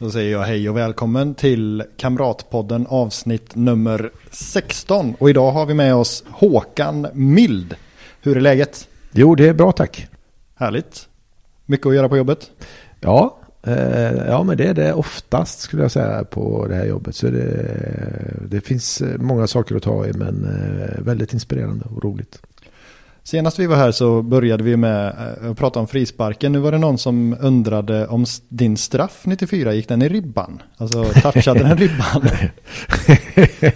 Då säger jag hej och välkommen till Kamratpodden avsnitt nummer 16. Och idag har vi med oss Håkan Mild. Hur är läget? Jo, det är bra tack. Härligt. Mycket att göra på jobbet? Ja, eh, ja men det är det oftast skulle jag säga på det här jobbet. Så det, det finns många saker att ta i men eh, väldigt inspirerande och roligt. Senast vi var här så började vi med eh, att prata om frisparken. Nu var det någon som undrade om din straff 94, gick den i ribban? Alltså touchade den ribban?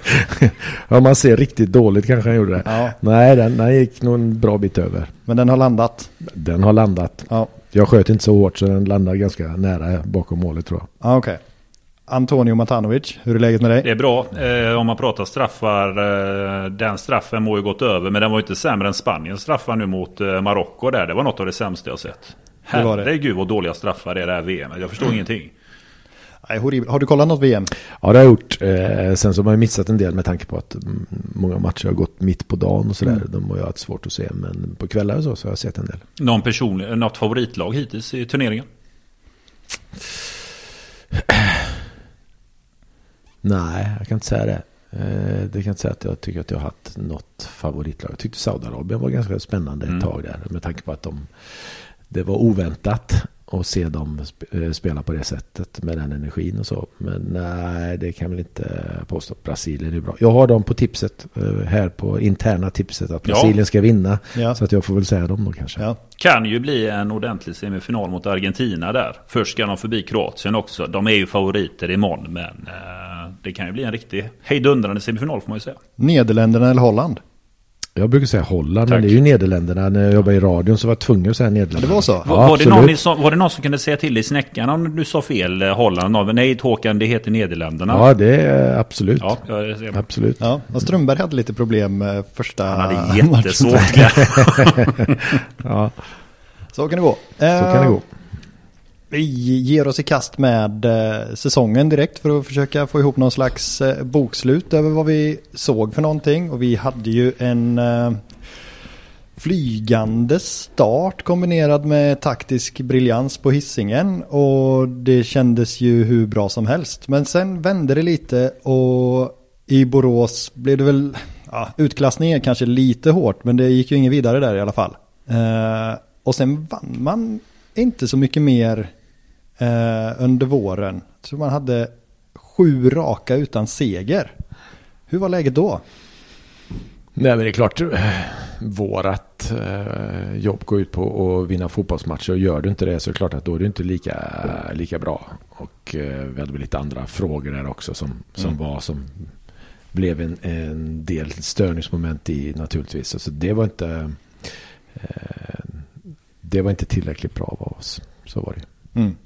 ja, man ser riktigt dåligt kanske han gjorde det. Ja. Nej, den, den gick nog en bra bit över. Men den har landat? Den har landat. Ja. Jag sköt inte så hårt så den landade ganska nära bakom målet tror jag. Ja, okej. Okay. Antonio Matanovic, hur är läget med dig? Det är bra. Eh, om man pratar straffar. Eh, den straffen må ju gått över. Men den var ju inte sämre än Spaniens straffar nu mot eh, Marocko där. Det var något av det sämsta jag sett. Herregud vad dåliga straffar det är det här VM. Jag förstår mm. ingenting. Nej, horribel. Har du kollat något VM? Ja, det har jag gjort. Eh, sen så har man missat en del med tanke på att många matcher har gått mitt på dagen och sådär. Mm. De har jag haft svårt att se. Men på kvällar och så, så har jag sett en del. Någon personlig, något favoritlag hittills i turneringen? Nej, jag kan inte säga det. Eh, det kan inte säga att jag tycker att jag har haft något favoritlag. Jag tyckte Saudiarabien var ganska spännande ett mm. tag där. Med tanke på att de, det var oväntat att se dem eh, spela på det sättet med den energin och så. Men nej, det kan väl inte påstå. Brasilien är bra. Jag har dem på tipset eh, här på interna tipset att Brasilien ja. ska vinna. Ja. Så att jag får väl säga dem då kanske. Ja. Kan ju bli en ordentlig semifinal mot Argentina där. Först ska de förbi Kroatien också. De är ju favoriter imorgon men det kan ju bli en riktig hejdundrande semifinal får man ju säga. Nederländerna eller Holland? Jag brukar säga Holland, Tack. men det är ju Nederländerna. När jag jobbade i radion så var jag tvungen att säga Nederländerna. Det var så? Ja, var, det någon som, var det någon som kunde säga till i snäckan om du sa fel eh, Holland? Nej, Håkan, det heter Nederländerna. Ja, det är absolut. Ja, jag absolut. Ja, och Strömberg hade lite problem med första Han hade jättesvårt. ja. Så kan det gå. Så kan det gå. Vi ger oss i kast med eh, säsongen direkt för att försöka få ihop någon slags eh, bokslut över vad vi såg för någonting. Och vi hade ju en eh, flygande start kombinerad med taktisk briljans på hissingen och det kändes ju hur bra som helst. Men sen vände det lite och i Borås blev det väl, ja, utklassningen kanske lite hårt men det gick ju inget vidare där i alla fall. Eh, och sen vann man inte så mycket mer eh, under våren. Så man hade sju raka utan seger. Hur var läget då? Nej men det är klart, vårat eh, jobb går ut på att vinna fotbollsmatcher och gör du inte det så är det klart att då är det inte lika, lika bra. Och eh, vi hade väl lite andra frågor där också som, som mm. var som blev en, en del störningsmoment i naturligtvis. Så alltså, det var inte eh, det var inte tillräckligt bra av oss. Så var det. Mm.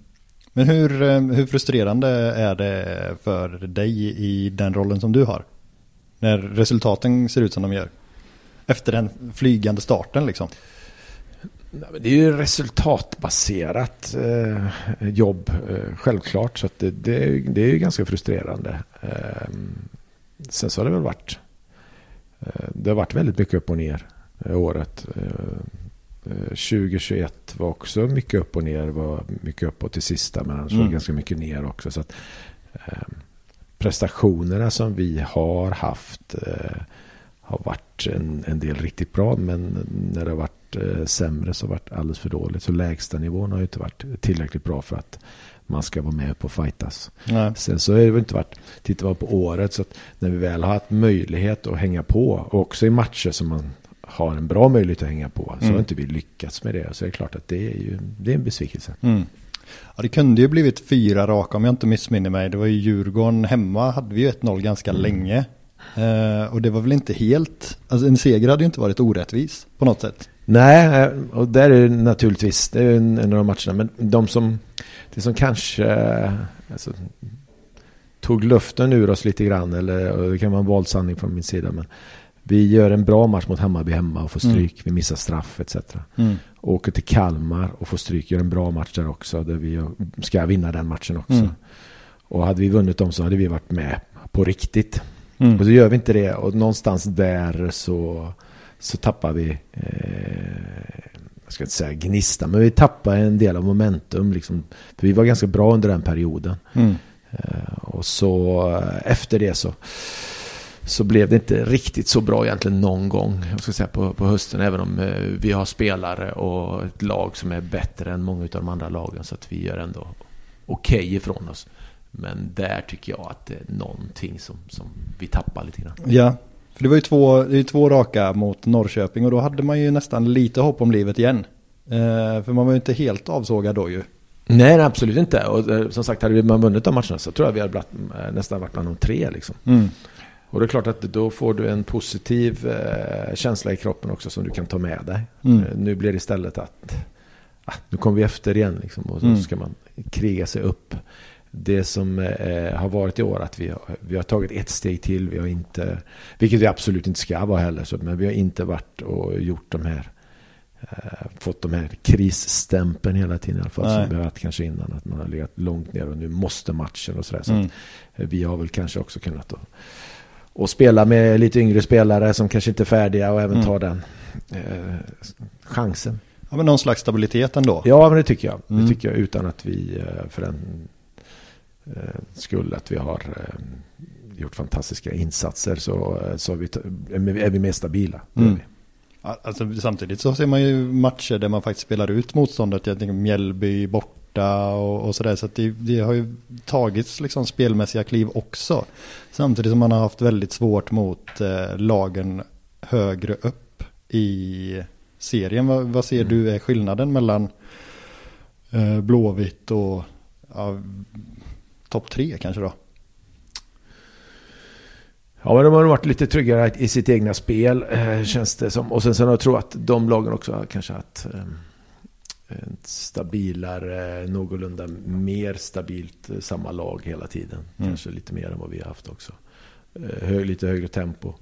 Men hur, eh, hur frustrerande är det för dig i den rollen som du har? När resultaten ser ut som de gör. Efter den flygande starten liksom. Det är ju resultatbaserat eh, jobb, eh, självklart. Så det, det, det, är ju ganska frustrerande. Sen så har det väl varit, det har varit väldigt mycket upp och ner året. 2021 eh, var också mycket upp och ner. var mycket uppåt till sista men annars mm. var ganska mycket ner också. Så att, eh, prestationerna som vi har haft eh, har varit en, en, del riktigt bra. Men när det har varit eh, sämre så har det varit alldeles för dåligt. Så lägsta nivån har ju inte varit tillräckligt bra för att man ska vara med på fightas. Nej. Sen så har det inte varit, tittar man på året, så att när vi väl har haft möjlighet att hänga på, och också i matcher som man har en bra möjlighet att hänga på. Så mm. har inte vi lyckats med det. Så det är klart att det är ju det är en besvikelse. Mm. Ja, det kunde ju blivit fyra raka om jag inte missminner mig. Det var ju Djurgården hemma hade vi ju 1-0 ganska mm. länge. Eh, och det var väl inte helt, alltså en seger hade ju inte varit orättvis på något sätt. Nej, eh, och där är det naturligtvis, det är en, en av de matcherna. Men de som, det som kanske alltså, tog luften ur oss lite grann, eller det kan vara en våldsandning från min sida. Men Vi gör en bra match mot Hammarby hemma och får Mm. stryk. Vi missar straff etc. Mm. Åker till Kalmar och får stryk. Gör en bra match där också. Där vi ska vinna den matchen också. Mm. Och hade vi vunnit dem så hade vi varit med på riktigt. Mm. Och så gör vi inte det. Och någonstans där så, så tappar vi, eh, jag ska inte säga gnista, men vi tappar en del av momentum. Liksom. För vi var ganska bra under den perioden. Mm. Eh, och så eh, efter det så, så blev det inte riktigt så bra egentligen någon gång jag ska säga, på, på hösten. Även om eh, vi har spelare och ett lag som är bättre än många av de andra lagen. Så att vi gör ändå okej ifrån oss. Men där tycker jag att det är någonting som, som vi tappar lite grann. Ja, för det var ju två, det är två raka mot Norrköping och då hade man ju nästan lite hopp om livet igen. Eh, för man var ju inte helt avsågad då ju. Nej, absolut inte. Och eh, som sagt, hade man vunnit de matcherna så tror jag vi hade blivit, eh, nästan varit bland de tre. Liksom. Mm. Och det är klart att då får du en positiv eh, känsla i kroppen också som du kan ta med dig. Mm. Eh, nu blir det istället att ah, nu kommer vi efter igen liksom, och så Mm. ska man kriga sig upp. Det som eh, har varit i år att vi har, vi har tagit ett steg till. Vi har inte, vilket vi absolut inte ska vara heller, så, men vi har inte varit och gjort de här eh, fått de här krisstämpeln hela tiden i alla fall. Nej. Som vi har haft kanske innan. Att man har legat långt ner och nu måste matchen och sådär. Så Mm. att, eh, vi har väl kanske också kunnat då, och spela med lite yngre spelare som kanske inte är färdiga och även Mm. ta den eh, chansen. Ja men någon slags stabilitet ändå. Ja, men det tycker jag. Mm. Det tycker jag utan att vi eh, för den eh, skull att vi har eh, gjort fantastiska insatser så, eh, så är, vi, är vi mer stabila. Mm. Alltså, samtidigt så ser man ju matcher där man faktiskt spelar ut motståndet. Jag tänker Mjällby borta och, och sådär. Så att det, det har ju tagits liksom spelmässiga kliv också. Samtidigt som man har haft väldigt svårt mot eh, lagen högre upp i serien. Vad, vad ser Mm. du är skillnaden mellan eh, Blåvitt och ja, topp tre kanske då? Ja, men de har varit lite tryggare i sitt egna spel, eh, känns det som. Och sen så jag tror att de lagen också har kanske haft eh, stabilare, någorlunda mer stabilt eh, samma lag hela tiden. Mm. Kanske lite mer än vad vi har haft också. Eh, hö, lite högre tempo.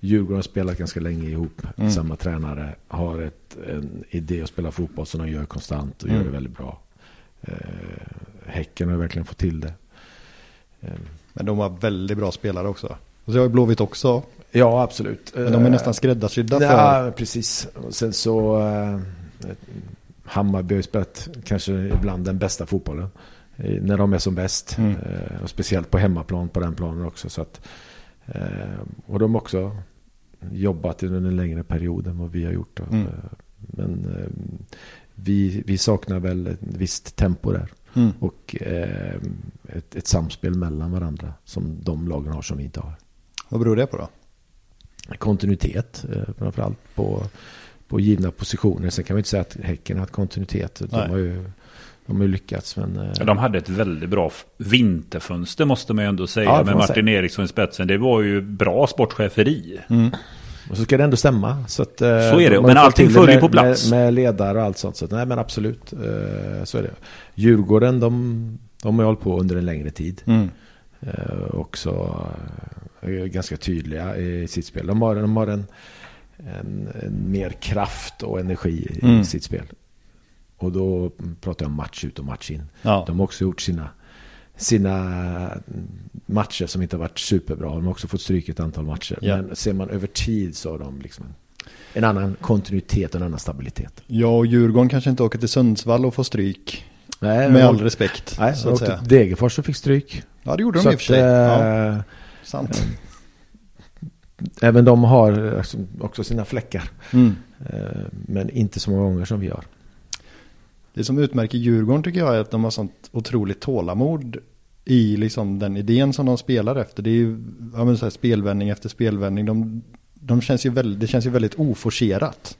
Djurgården har spelat ganska länge ihop. Mm. Samma tränare har ett, en idé att spela fotboll som de gör konstant och Mm. gör det väldigt bra. Eh, häcken har verkligen fått till det. Eh, Men de var väldigt bra spelare också. Och så har ju Blåvitt också. ja, absolut. Men de är nästan skräddarsydda för... Ja, precis. Och sen så... Eh, Hammarby har ju spelat kanske ibland den bästa fotbollen. När de är som bäst. Mm. Eh, och speciellt på hemmaplan på den planen också. Så att, eh, och de har också jobbat under en längre period än vad vi har gjort. Mm. Men vi, vi saknar väl ett visst tempo där. Mm. Och ett, ett samspel mellan varandra som de lagen har som vi inte har Vad beror det på då? kontinuitet eh, framförallt på, på givna positioner. Sen kan man inte säga att Häcken har haft kontinuitet. De har, ju, de har ju lyckats. Men, eh, De hade ett väldigt bra vinterfönster måste man ju ändå säga. Ja, med Martin Eriksson i spetsen. Det var ju bra sportcheferi. Och så ska det ändå stämma. Så, att, eh, Så är det, men allting följer på plats. Med, med ledare och allt sånt. Så att, nej men absolut, så är det. Djurgården, de, de har hållit på under en längre tid. Mm. Eh, också eh, ganska tydliga i sitt spel. De har, de har en, en, en mer kraft och energi i Mm. sitt spel. Och då pratar jag om match ut och match in. Ja. De har också gjort sina, sina matcher som inte har varit superbra. De har också fått stryk ett antal matcher. Ja. Men ser man över tid så har de liksom en, annan kontinuitet och en annan stabilitet. Ja, och Djurgården kanske inte åker till Sundsvall och får stryk. Nej, Med all respekt. Nej, så att åkte Degerfors och fick stryk. Ja, det gjorde de Så i och för sig. att, Ja, eh, sant. Även de har alltså också sina fläckar. Mm. Eh, Men inte så många gånger som vi har. Det som utmärker Djurgården tycker jag är att de har sånt otroligt tålamod i liksom den idén som de spelar efter. Det är ju ja, spelvändning efter spelvändning. De, de känns ju väldigt, det känns ju väldigt oforcerat.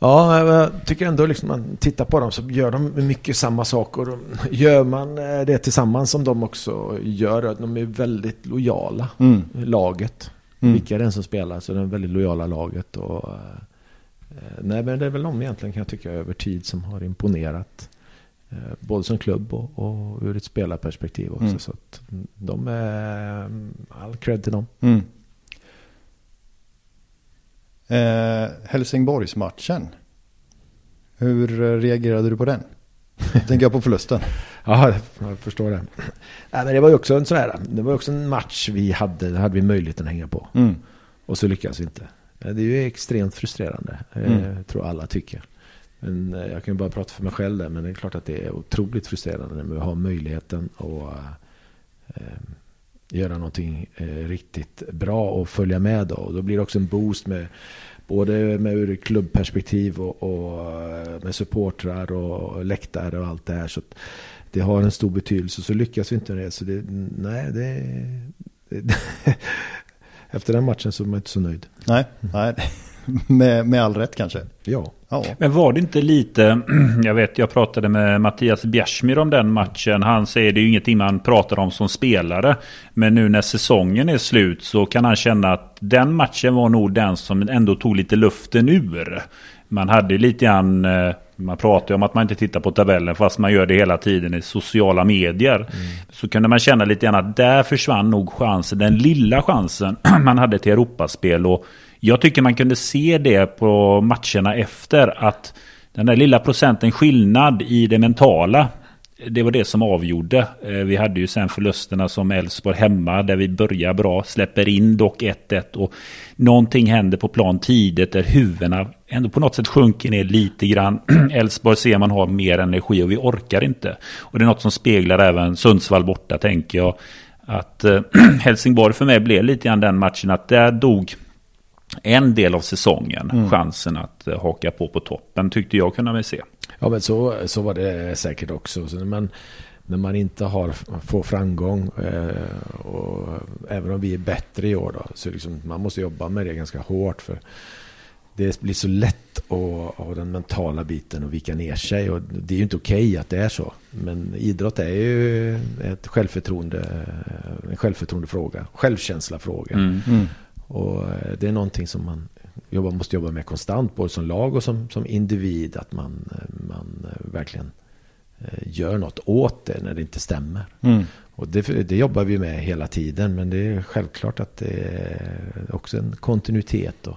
Ja, jag tycker ändå liksom man tittar på dem så gör de mycket samma saker. Och Gör man eh, det tillsammans som de också gör, de är väldigt lojala, Mm. laget. Mm. Vilka det än som spelar så är de väldigt lojala laget. Och, eh, nej, men det är väl de egentligen kan jag tycka över tid som har imponerat. Eh, både som klubb och, och ur ett spelarperspektiv också. Mm. Så att de är all cred till dem. Mm. Eh, Helsingborgsmatchen. Hur reagerade du på den? Tänker jag på förlusten. ja, jag förstår det. Ja, men det var ju också en sån här, det var också en match vi hade, det hade vi möjligheten att hänga på. Mm. Och så lyckas vi inte. Det är ju extremt frustrerande, eh, mm. tror alla tycker. Men eh, jag kan ju bara prata för mig själv där, men det är klart att det är otroligt frustrerande när vi har möjligheten att äh, göra någonting eh, riktigt bra och följa med då. Och då blir det också en boost med både med ur klubbperspektiv och, och eh, med supportrar och läktare och allt det här. Så det har en stor betydelse. Så lyckas vi inte med det. Så det, nej, det, det efter den matchen så var man inte så nöjd. Nej, nej med, med all rätt kanske. Ja. ja. Men var det inte lite, jag vet jag pratade med Mattias Bjärsmyr om den matchen. Han säger det är ju ingenting man pratar om som spelare. Men nu när säsongen är slut så kan han känna att den matchen var nog den som ändå tog lite luften ur. Man hade lite grann, eh, man pratar ju om att man inte tittar på tabellen fast man gör det hela tiden i sociala medier. Mm. Så kunde man känna lite grann att där försvann nog chansen, den lilla chansen man hade till Europaspel. Och jag tycker man kunde se det på matcherna efter att den där lilla procenten skillnad i det mentala det var det som avgjorde. Eh, vi hade ju sen förlusterna som Elfsborg hemma där vi börjar bra, släpper in dock 1-1 och någonting händer på plan tidigt där huvudena ändå på något sätt sjunker ner lite grann. Elfsborg ser man har mer energi och vi orkar inte. Och det är något som speglar även Sundsvall borta tänker jag. Att eh, Helsingborg för mig blev lite grann den matchen att där dog en del av säsongen. Mm. Chansen att uh, haka på på toppen tyckte jag kunde vi se. Ja men så, så var det säkert också. Så när, man, när man inte har, får framgång eh, och även om vi är bättre i år då. Så liksom, man måste jobba med det ganska hårt. för det blir så lätt att ha den mentala biten och vika ner sig. Och det är ju inte okej okay att det är så. Men idrott är ju ett självförtroende, en självförtroendefråga. Självkänslafråga. Mm. Mm. Och eh, det är någonting som man jobba, måste jobba med konstant, både som lag och som, som individ. Att man, eh, man eh, verkligen gör något åt det när det inte stämmer. Mm. Och det, det, jobbar vi med hela tiden. Men det är självklart att det är också en kontinuitet. Och,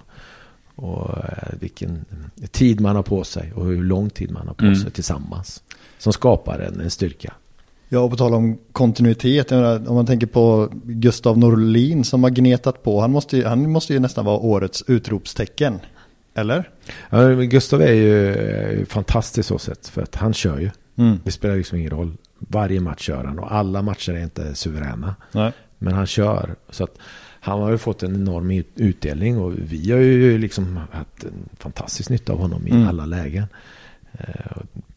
och vilken tid man har på sig och hur lång tid man har på mm. sig tillsammans. Som skapar en, en styrka. Ja, och på tal om kontinuitet, om man tänker på Gustav Norlin som har gnetat på, han måste, han måste ju nästan vara årets utropstecken. Eller? Ja, Gustav är ju fantastisk så sätt, för att han kör ju. Mm. Det spelar liksom ingen roll. Varje match kör han och alla matcher är inte suveräna. Nej. Men han kör. Så att han har ju fått en enorm utdelning och vi har ju liksom haft en fantastisk nytta av honom i mm. alla lägen.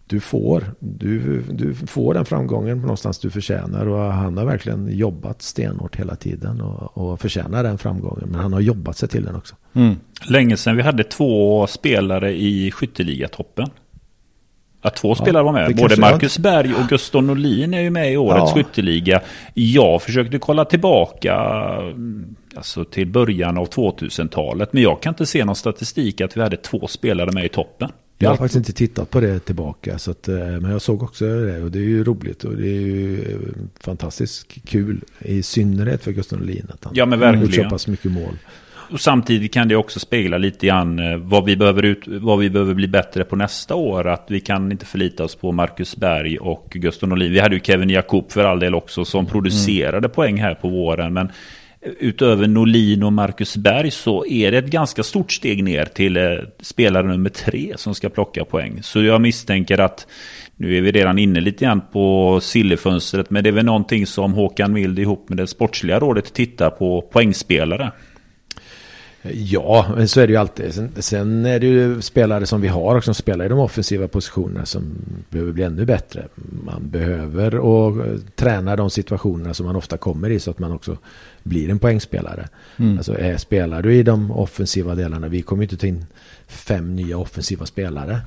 Du får, du, du får den framgången någonstans du förtjänar. Och han har verkligen jobbat stenhårt hela tiden och, och förtjänar den framgången. Men han har jobbat sig till den också. Mm. Länge sedan vi hade två spelare i skytteligatoppen. Att två ja, spelare var med. Både Marcus jag... Berg och Gustav Norlin är ju med i årets ja. skytteliga. Jag försökte kolla tillbaka alltså till början av 2000-talet. Men jag kan inte se någon statistik att vi hade två spelare med i toppen. Jag har faktiskt inte tittat på det tillbaka. Så att, eh, men jag såg också det och det är ju roligt och det är ju eh, fantastiskt kul. I synnerhet för Gustav Norlin att han ja, men verkligen. gjort så pass mycket mål. Och samtidigt kan det också spegla lite grann eh, vad vi, behöver ut, vad vi behöver bli bättre på nästa år. Att vi kan inte förlita oss på Marcus Berg och Gustav Norlin. Vi hade ju Kevin Jakob för all del också som mm. producerade mm. poäng här på våren. Men utöver Norlin och Marcus Berg så är det ett ganska stort steg ner till eh, spelare nummer tre som ska plocka poäng. Så jag misstänker att nu är vi redan inne lite grann på sillefönstret men det är väl någonting som Håkan Mild ihop med det sportsliga rådet tittar på poängspelare. Ja, men så är det ju alltid. Sen, sen, är det ju spelare som vi har och som spelar i de offensiva positionerna som behöver bli ännu bättre. Man behöver och träna de situationerna som man ofta kommer i så att man också blir en poängspelare. Mm. Alltså är, spelar du i de offensiva delarna, vi kommer ju inte ta in fem nya offensiva spelare.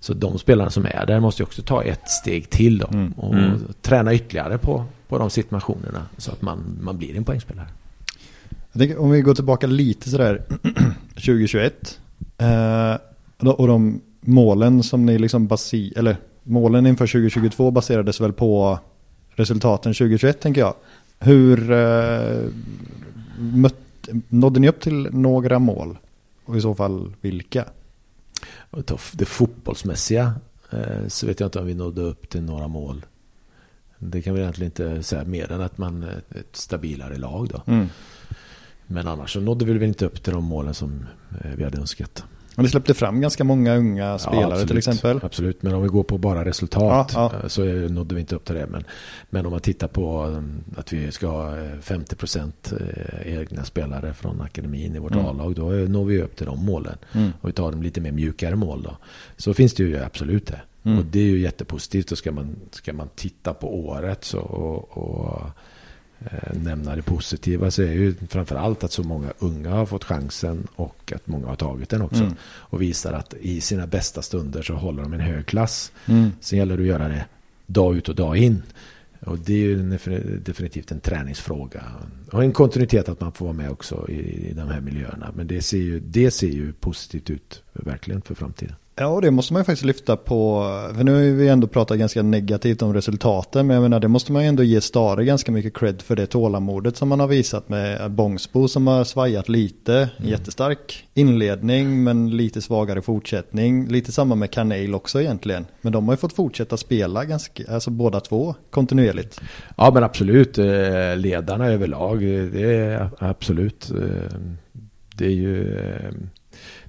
Så de spelarna som är där måste ju också ta ett steg till då. Mm. Och mm. träna ytterligare på, på de situationerna så att man, man blir en poängspelare. Tänker, om vi går tillbaka lite sådär 2021 eh, och de målen som ni liksom baser, eller målen inför 2022 baserades väl på resultaten 2021 tänker jag. Hur eh, mött, nådde ni upp till några mål Och i så fall vilka? Det fotbollsmässiga eh, så vet jag inte om vi nådde upp till några mål. Det kan vi egentligen inte säga mer än att man är ett stabilare lag då. Mm. Men annars så nådde vi väl inte upp till de målen som eh, vi hade önskat. Men det släppte fram ganska många unga spelare ja, till exempel. Absolut, men om vi går på bara resultat ja, ja. Eh, så nådde vi inte upp till det. Men, men om man tittar på mm, att vi ska ha 50% eh, egna spelare från akademin i vårt mm. A-lag. Då når vi upp till de målen. Mm. Och vi tar dem lite mer mjukare mål då. Så finns det ju absolut det. Mm. Och det är ju jättepositivt. Då ska man, ska man titta på året så, och, och nämna det positiva så är ju framför allt att så många unga har fått chansen och att många har tagit den också. Mm. Och visar att i sina bästa stunder så håller de en hög klass. Mm. Sen gäller det att göra det dag ut och dag in. Och det är ju definitivt en träningsfråga. Och en kontinuitet att man får vara med också i, i de här miljöerna. Men det ser, ju, det ser ju positivt ut verkligen för framtiden. Ja, det måste man ju faktiskt lyfta på. För nu har vi ändå pratat ganska negativt om resultaten. Men jag menar, det måste man ju ändå ge Stare ganska mycket cred för det tålamodet som man har visat med Bångsbo som har svajat lite. Mm. Jättestark inledning men lite svagare fortsättning. Lite samma med Kanel också egentligen. Men de har ju fått fortsätta spela ganska, alltså båda två kontinuerligt. Ja men absolut, eh, ledarna överlag, det är absolut. Eh, det är ju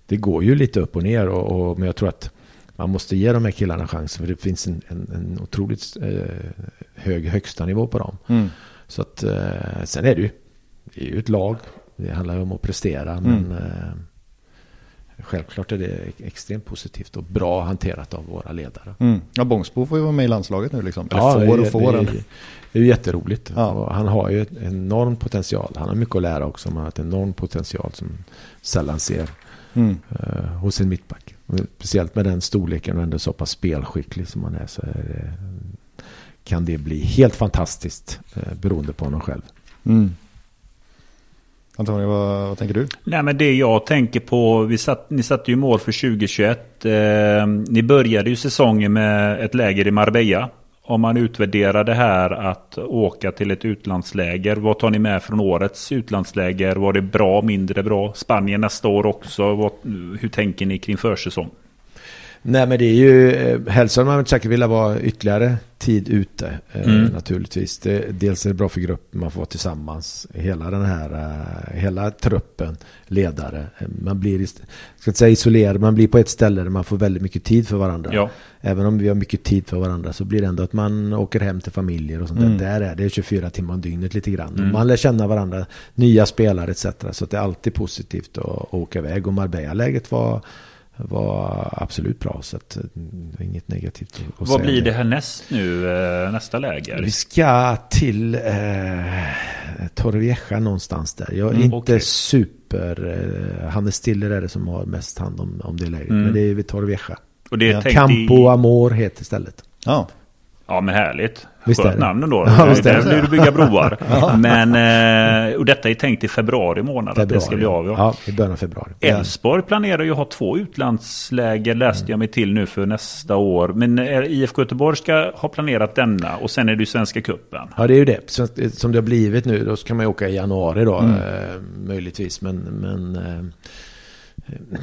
det går ju lite upp och ner. Och, och, men jag tror att man måste ge de här killarna chansen. För det finns en, en, en otroligt eh, hög högsta nivå på dem. Mm. Så att eh, sen är det ju, det är ju ett lag. Det handlar ju om att prestera. Mm. Men eh, självklart är det extremt positivt och bra hanterat av våra ledare. Mm. Ja, Bångsbo får ju vara med i landslaget nu liksom. Eller ja, får och får. Det, det, det är ju jätteroligt. Ja. han har ju en enorm potential. Han har mycket att lära också. Han har en enorm potential som sällan ser mm. uh, hos en mittback. Speciellt med den storleken och ändå så pass spelskicklig som han är så är det, kan det bli helt fantastiskt uh, beroende på honom själv. Mm. Antonija, vad, vad, tänker du? Nej, men det jag tänker på, vi satt, ni satte ju mål för 2021. Eh, ni började ju säsongen med ett läger i Marbella om man utvärderar det här att åka till ett utlandsläger. Vad tar ni med från årets utlandsläger? Var det bra, mindre bra? Spanien nästa år också. Vad, hur tänker ni kring försäsong? Nej men det är ju, eh, helst hade man säkert vilja vara ytterligare tid ute eh, mm. naturligtvis. Det, dels är det bra för gruppen, man får vara tillsammans. Hela den här, uh, hela truppen, ledare. Man blir, ska inte säga isolerad, man blir på ett ställe där man får väldigt mycket tid för varandra. Ja. Även om vi har mycket tid för varandra så blir det ändå att man åker hem till familjer och sånt mm. där. Där är det 24 timmar om dygnet lite grann. Mm. Man lär känna varandra, nya spelare etc. Så det är alltid positivt att, att åka iväg. Och Marbella-läget var var absolut bra. Så att, eh, inget negativt att Vad blir det härnäst nu, eh, nästa läger? Vi ska till eh, Torrevieja någonstans där. Jag är mm, inte okay. super... Eh, Hannes Stiller är det som har mest hand om, om det läget. Mm. Men det är vid Torrevieja. Och det ja. Campo i... Amor heter stället. Ja. Ja men härligt. Visst Skönt namn ändå. Ja, visst där blir du bygga broar. ja. Men, eh, och detta är tänkt i februari månad februari. att det ska bli av. Ja, i början av februari. Elfsborg planerar ju att ha två utlandsläger läste jag mig till nu för nästa år. Men IFK Göteborg ska ha planerat denna och sen är det ju Svenska Cupen. Ja det är ju det. Som det har blivit nu då ska man ju åka i januari då. Mm. Eh, möjligtvis. Men, men eh,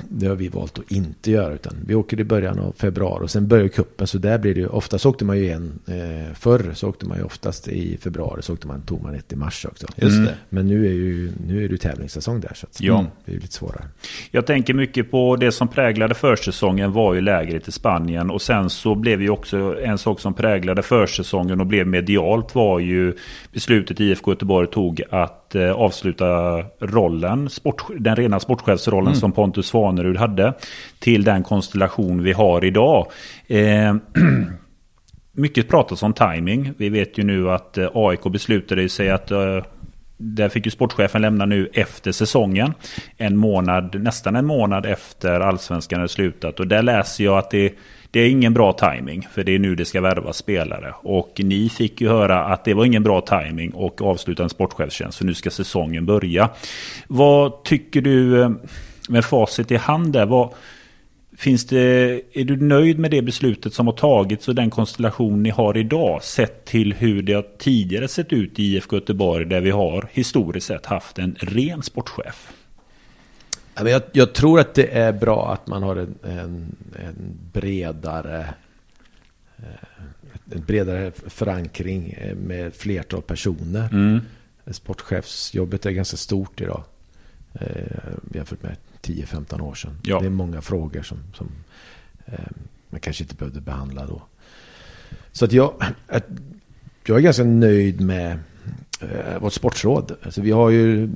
det har vi valt att inte göra. Utan vi åker i början av februari och sen börjar kuppen. Så där blir det ju, oftast åkte man ju en, eh, förr så åkte man ju oftast i februari. Så åkte man, tog man ett i mars också. Just mm. det. Men nu är ju nu är det tävlingssäsong där. Så att, ja. det är lite svårare. Jag tänker mycket på det som präglade försäsongen var ju lägret i Spanien. Och sen så blev ju också en sak som präglade försäsongen och blev medialt var ju beslutet IFK Göteborg tog att eh, avsluta rollen, sport, den rena sportchefsrollen mm. som Pontus Svanerud hade till den konstellation vi har idag. Eh, mycket pratas om timing. Vi vet ju nu att eh, AIK beslutade sig att eh, där fick ju sportchefen lämna nu efter säsongen. En månad, nästan en månad efter allsvenskan hade slutat. Och där läser jag att det, det är ingen bra timing. För det är nu det ska värvas spelare. Och ni fick ju höra att det var ingen bra timing och avsluta en sportchefstjänst. för nu ska säsongen börja. Vad tycker du? Eh, med facit i hand där. Vad, finns det, är du nöjd med det beslutet som har tagits och den konstellation ni har idag? Sett till hur det har tidigare sett ut i IFK Göteborg där vi har historiskt sett haft en ren sportchef. Jag, jag, tror att det är bra att man har en, en, en bredare eh, en bredare förankring med flertal personer. Mm. Sportchefsjobbet är ganska stort idag. Eh, jämfört med 10-15 år sedan. Ja. Det är många frågor som, som eh, man kanske inte behövde behandla då. Så att jag, att jag är ganska nöjd med eh, vårt sportsråd. Alltså vi har ju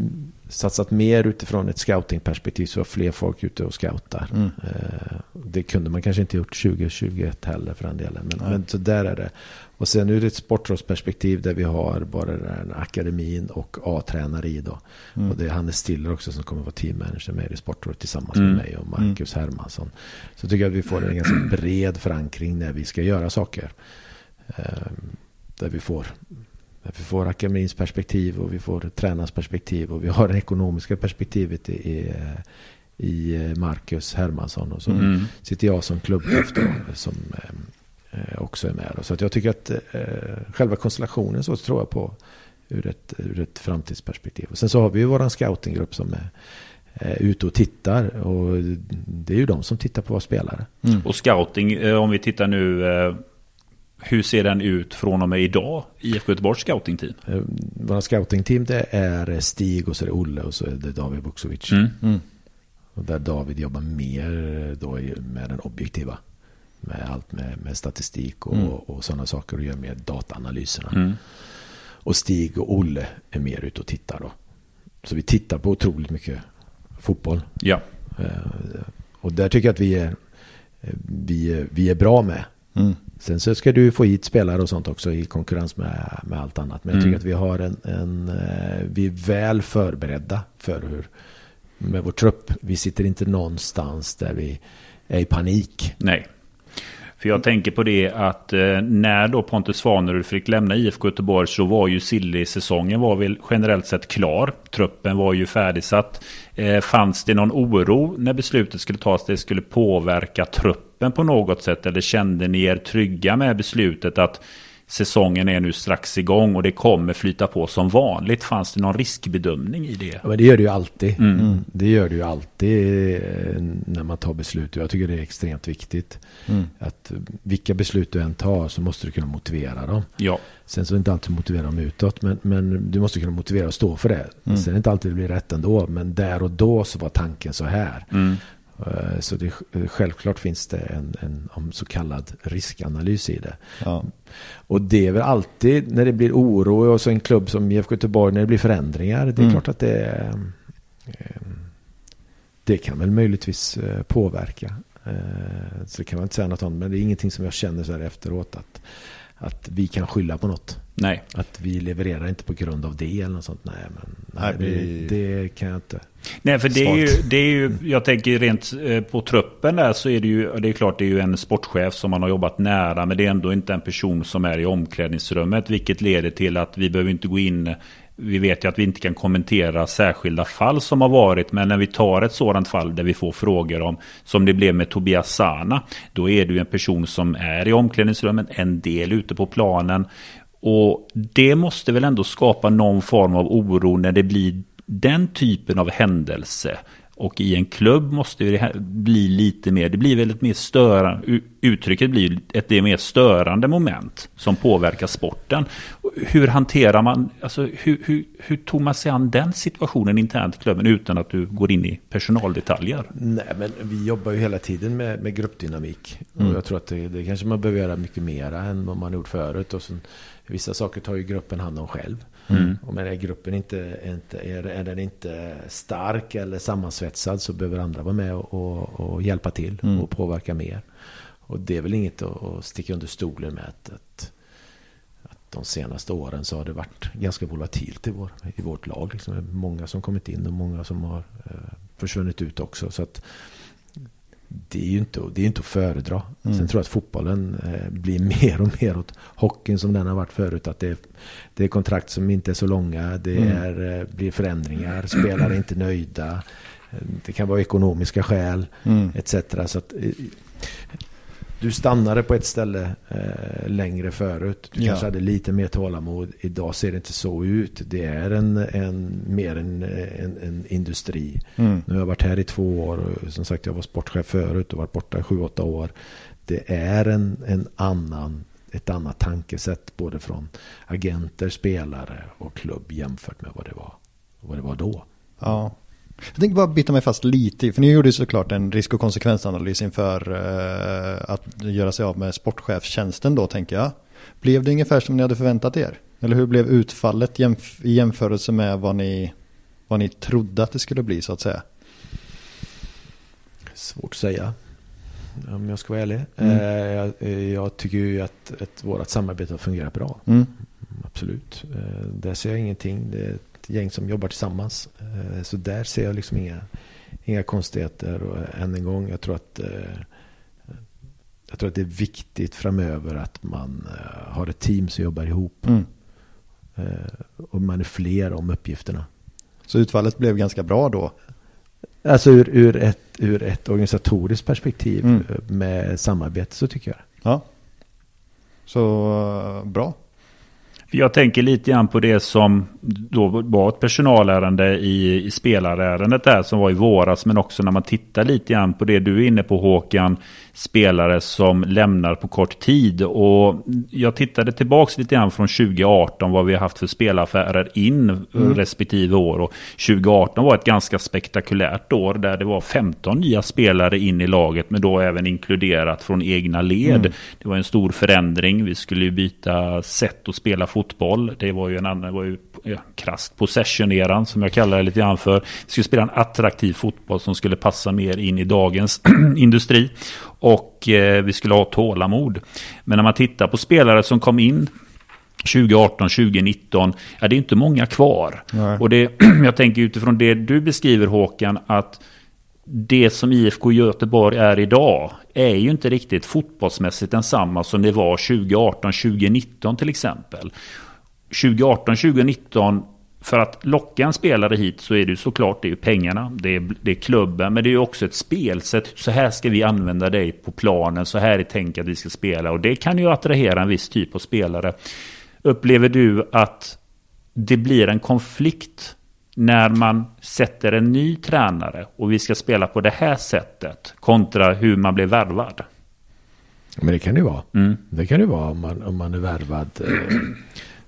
satsat mer utifrån ett scoutingperspektiv så fler folk ute och scoutar. Mm. Eh, det kunde man kanske inte gjort 2021 heller för den delen. Men, men, så där är det. Och sen ur ett sportrådsperspektiv där vi har bara den akademin och A-tränare i då. Mm. Och det är Hannes Stiller också som kommer vara teammanager med i sportrådet tillsammans mm. med mig och Marcus mm. Hermansson. Så tycker jag att vi får en ganska bred förankring när vi ska göra saker. Eh, där vi får vi får akademins perspektiv och vi får tränarens perspektiv och vi har det ekonomiska perspektivet i, i, i Marcus Hermansson. Och så mm. sitter jag som klubbchef som eh, också är med. Så att jag tycker att eh, själva konstellationen så tror jag på ur ett, ur ett framtidsperspektiv. Och sen så har vi ju våran scoutinggrupp som är eh, ute och tittar. Och det är ju de som tittar på våra spelare. Mm. Och scouting, eh, om vi tittar nu eh, hur ser den ut från och med idag? IFK Göteborgs scoutingteam? Eh, våra scoutingteam det är Stig och så är det Olle och så är det David Vuksovic. Mm. Mm. Och där David jobbar mer då med den objektiva. Med allt med, med statistik och, mm. och sådana saker och gör mer dataanalyserna. Mm. Och Stig och Olle är mer ute och tittar då. Så vi tittar på otroligt mycket fotboll. Ja. Eh, och där tycker jag att vi är, vi är, vi är bra med. Mm. Sen så ska du få hit spelare och sånt också i konkurrens med, med allt annat. Men jag tycker mm. att vi har en, en, eh, vi är väl förberedda för hur, med vår trupp. Vi sitter inte någonstans där vi är i panik. Nej. För jag tänker på det att eh, när då Pontus Svanerud fick lämna IFK Göteborg så var ju Silly-säsongen var väl generellt sett klar. Truppen var ju färdigsatt. Eh, fanns det någon oro när beslutet skulle tas det skulle påverka truppen på något sätt? Eller kände ni er trygga med beslutet att säsongen är nu strax igång och det kommer flyta på som vanligt. Fanns det någon riskbedömning i det? Ja, men det gör det ju alltid. Mm. mm. Det gör det ju alltid eh, när man tar beslut. Jag tycker det är extremt viktigt. Mm. Att vilka beslut du än tar så måste du kunna motivera dem. Ja. Sen så är det inte alltid motivera dem utåt. Men, men du måste kunna motivera och stå för det. Mm. Sen är det inte alltid det blir rätt ändå. Men där och då så var tanken så här. Eh, så det, självklart finns det en, en så kallad riskanalys i det. Ja. Och det är väl alltid när det blir oro och så en klubb som IFK Göteborg när det blir förändringar. Det är mm. klart att det, eh, det kan väl möjligtvis eh, påverka. Så det kan man inte säga något om. Men det är ingenting som jag känner så här efteråt. Att, att vi kan skylla på något. Nej. Att vi levererar inte på grund av det eller något sånt. Nej, men nej, det, det, kan jag inte. Nej, för det är, ju, det är ju, jag tänker rent eh, på truppen där så är det ju, det är klart det är ju en sportchef som man har jobbat nära. Men det är ändå inte en person som är i omklädningsrummet. Vilket leder till att vi behöver inte gå in vi vet ju att vi inte kan kommentera särskilda fall som har varit. Men när vi tar ett sådant fall där vi får frågor om, som det blev med Tobias Sana. Då är det ju en person som är i omklädningsrummet, en del ute på planen. Och det måste väl ändå skapa någon form av oro när det blir den typen av händelse. Och i en klubb måste det bli lite mer, det blir väl ett mer störande, uttrycket blir ett mer störande moment som påverkar sporten. Hur hanterar man, alltså hur, hur, hur tog man sig an den situationen internt i klubben utan att du går in i personaldetaljer? Nej, men vi jobbar ju hela tiden med, med gruppdynamik. Mm. Och jag tror att det, det kanske man behöver göra mycket mera än vad man gjort förut. Och sen, vissa saker tar ju gruppen hand om själv. Mm. Och är gruppen inte, inte, är, är den inte stark eller sammansvetsad så behöver andra vara med och, och, och hjälpa till mm. och påverka mer. Och det är väl inget att, sticka under stolen med att, att, att, de senaste åren så har det varit ganska volatilt i, vår, i vårt lag. Liksom. Många som kommit in och många som har eh, försvunnit ut också. Så att det är ju inte, det är inte att föredra. Mm. Sen tror jag att fotbollen eh, blir mer och mer åt hockeyn som den har varit förut. Att det, är, det är kontrakt som inte är så långa. Det mm. är, eh, blir förändringar. Spelare är inte nöjda. Det kan vara ekonomiska skäl mm. etc. Så att, du stannade på ett ställe eh, längre förut. Du ja. kanske hade lite mer tålamod. Idag ser det inte så ut. Det är en, en mer en, en, en industri. Mm. Nu har jag varit här i två år. Och som sagt, jag var sportchef förut och varit borta i sju, åtta år. Det är en, en annan, ett annat tankesätt både från agenter, spelare och klubb jämfört med vad det var, vad det var då. Ja, jag tänkte bara bita mig fast lite för ni gjorde såklart en risk och konsekvensanalys inför uh, att göra sig av med sportchefstjänsten då tänker jag. Blev det ungefär som ni hade förväntat er? Eller hur blev utfallet jämf i jämförelse med vad ni, vad ni trodde att det skulle bli så att säga? Svårt att säga. Om jag ska vara ärlig. Mm. Uh, jag, jag, tycker ju att, att vårt samarbete har fungerat bra. Mm. Absolut. Uh, där ser jag ingenting. Det gäng som jobbar tillsammans. Eh, så där ser jag liksom inga, inga konstigheter. Och än en gång, jag tror att eh, jag tror att det är viktigt framöver att man eh, har ett team som jobbar ihop. Mm. Och man är fler om uppgifterna. Så utfallet blev ganska bra då? Alltså ur, ur, ett, ur ett organisatoriskt perspektiv mm. med samarbete så tycker jag Ja. Så bra. Jag tänker lite grann på det som då var ett personalärende i, i spelarärendet där som var i våras. Men också när man tittar lite grann på det du är inne på Håkan. Spelare som lämnar på kort tid. Och jag tittade tillbaka lite grann från 2018 vad vi har haft för spelaffärer in mm. respektive år. Och 2018 var ett ganska spektakulärt år där det var 15 nya spelare in i laget. Men då även inkluderat från egna led. Mm. Det var en stor förändring. Vi skulle byta sätt att spela fotboll. Det var ju en annan, var ju ja, krasst possession-eran som jag kallar det lite grann för. Vi skulle spela en attraktiv fotboll som skulle passa mer in i dagens industri. Och eh, vi skulle ha tålamod. Men när man tittar på spelare som kom in 2018, 2019, ja, det är inte många kvar. Nej. Och det, jag tänker utifrån det du beskriver Håkan, att det som IFK Göteborg är idag är ju inte riktigt fotbollsmässigt densamma som det var 2018, 2019 till exempel. 2018, 2019 för att locka en spelare hit så är det såklart det är pengarna, det är, det är klubben, men det är också ett spelsätt. Så här ska vi använda dig på planen, så här är tänkt att vi ska spela. Och det kan ju attrahera en viss typ av spelare. Upplever du att det blir en konflikt när man sätter en ny tränare och vi ska spela på det här sättet kontra hur man blir värvad? Men det kan det vara. Mm. Det kan det vara om man, om man är värvad. Eh,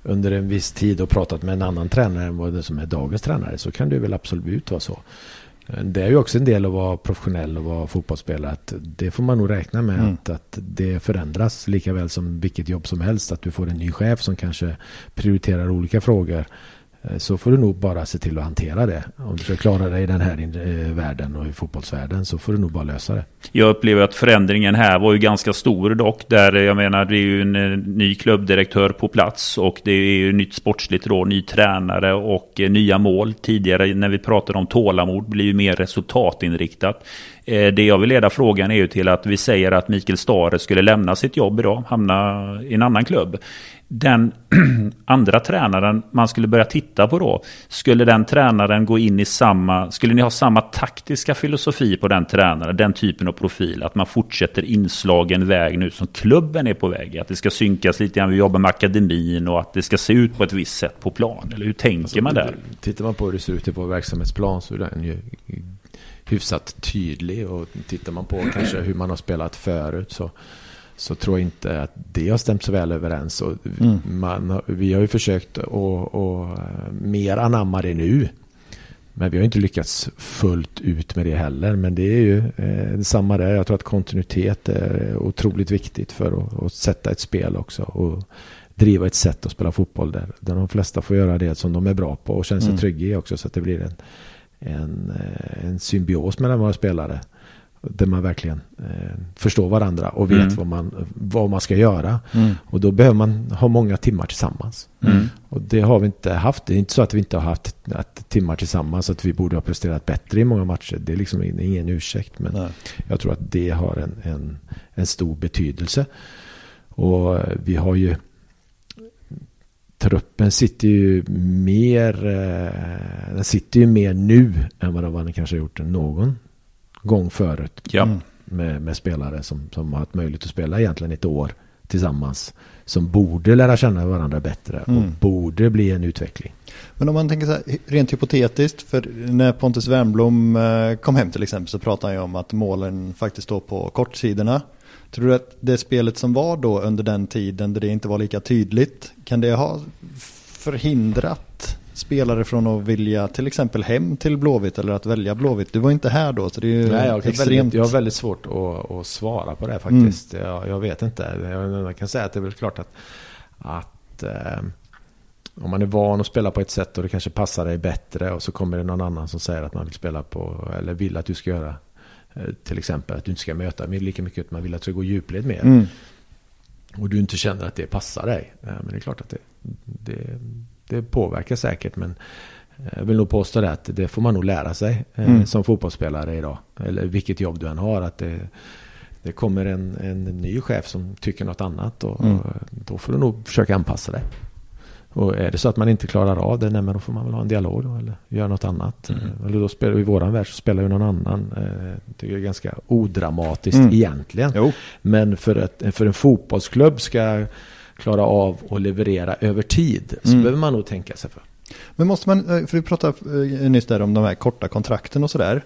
under en viss tid och pratat med en annan tränare än vad det som är dagens tränare så kan det väl absolut vara så. Det är ju också en del att vara professionell och vara fotbollsspelare. Att det får man nog räkna med mm. att, att det förändras lika väl som vilket jobb som helst. Att du får en ny chef som kanske prioriterar olika frågor. Eh, så får du nog bara se till att hantera det. Om du ska klara dig i den här eh, världen och i fotbollsvärlden så får du nog bara lösa det. Jag upplever att förändringen här var ju ganska stor dock. Där eh, jag menar det är ju en ny klubbdirektör på plats och det är ju nytt sportsligt råd, ny tränare och nya mål. Tidigare när vi pratade om tålamod blir ju mer resultatinriktat. Det jag vill leda frågan är ju till att vi säger att Mikael Stare skulle lämna sitt jobb idag, hamna i en annan klubb den andra tränaren man skulle börja titta på då, skulle den tränaren gå in i samma, skulle ni ha samma taktiska filosofi på den tränaren, den typen av profil, att man fortsätter inslagen väg nu som klubben är på väg, att det ska synkas lite grann, vi jobbar med akademin och att det ska se ut på ett visst sätt på plan, eller hur tänker alltså, man där? Tittar man på hur det ser ut på verksamhetsplan så är den ju hyfsat tydlig och tittar man på kanske hur man har spelat förut så så tror jag inte att det har stämt så väl överens. Och mm. man, vi har ju försökt att eh, mer anamma det nu. Men vi har inte lyckats fullt ut med det heller. Men det är ju eh, samma där. Jag tror att kontinuitet är otroligt viktigt för att, att, sätta ett spel också. Och driva ett sätt att spela fotboll där. Där de flesta får göra det som de är bra på och känner sig mm. trygga i också. Så att det blir en, en, eh, en symbios mellan våra spelare. Där man verkligen eh, förstår varandra och vet mm. vad, man, vad man ska göra. Mm. Och då behöver man ha många timmar tillsammans. Mm. Och det har vi inte haft. Det är inte så att vi inte har haft timmar tillsammans. Att vi borde ha presterat bättre i många matcher. Det är liksom ingen ursäkt. Men Nej. jag tror att det har en, en, en stor betydelse. Och vi har ju truppen sitter ju mer, eh, den sitter ju mer nu än vad den kanske har gjort någon gång förut. Ja. Mm. med, med spelare som, som har haft möjlighet att spela egentligen ett år tillsammans. Som borde lära känna varandra bättre och mm. borde bli en utveckling. Men om man tänker så här, rent hypotetiskt, för när Pontus Wernblom eh, kom hem till exempel så pratade han ju om att målen faktiskt står på kortsidorna. Tror du att det spelet som var då under den tiden där det inte var lika tydligt, kan det ha förhindrat spelare från att vilja till exempel hem till Blåvitt eller att välja Blåvitt? Du var inte här då så det är ju Nej, jag, extremt... väldigt, jag har väldigt svårt att, att svara på det faktiskt. Mm. Jag, jag, vet inte. Jag, jag, kan säga att det är väl klart att, att eh, om man är van att spela på ett sätt och det kanske passar dig bättre och så kommer det någon annan som säger att man vill spela på eller vill att du ska göra till exempel att du inte ska möta lika mycket att man vill att du ska gå djupled mer. Mm. Och du inte känner att det passar dig. Men det är klart att det, det, det påverkar säkert men jag vill nog påstå det att det får man nog lära sig eh, mm. som fotbollsspelare idag. Eller vilket jobb du än har. Att det, det kommer en, en ny chef som tycker något annat och, mm. då får du nog försöka anpassa dig. Och är det så att man inte klarar av det, nej, men då får man väl ha en dialog då, eller göra något annat. Mm. Eh, eller då spelar, I våran värld så spelar ju någon annan. Eh, det är ganska odramatiskt mm. egentligen. Jo. Men för, att, för en fotbollsklubb ska klara av att leverera över tid så mm. behöver man nog tänka sig för. Men måste man, eh, för vi pratade nyss där om de här korta kontrakten och sådär.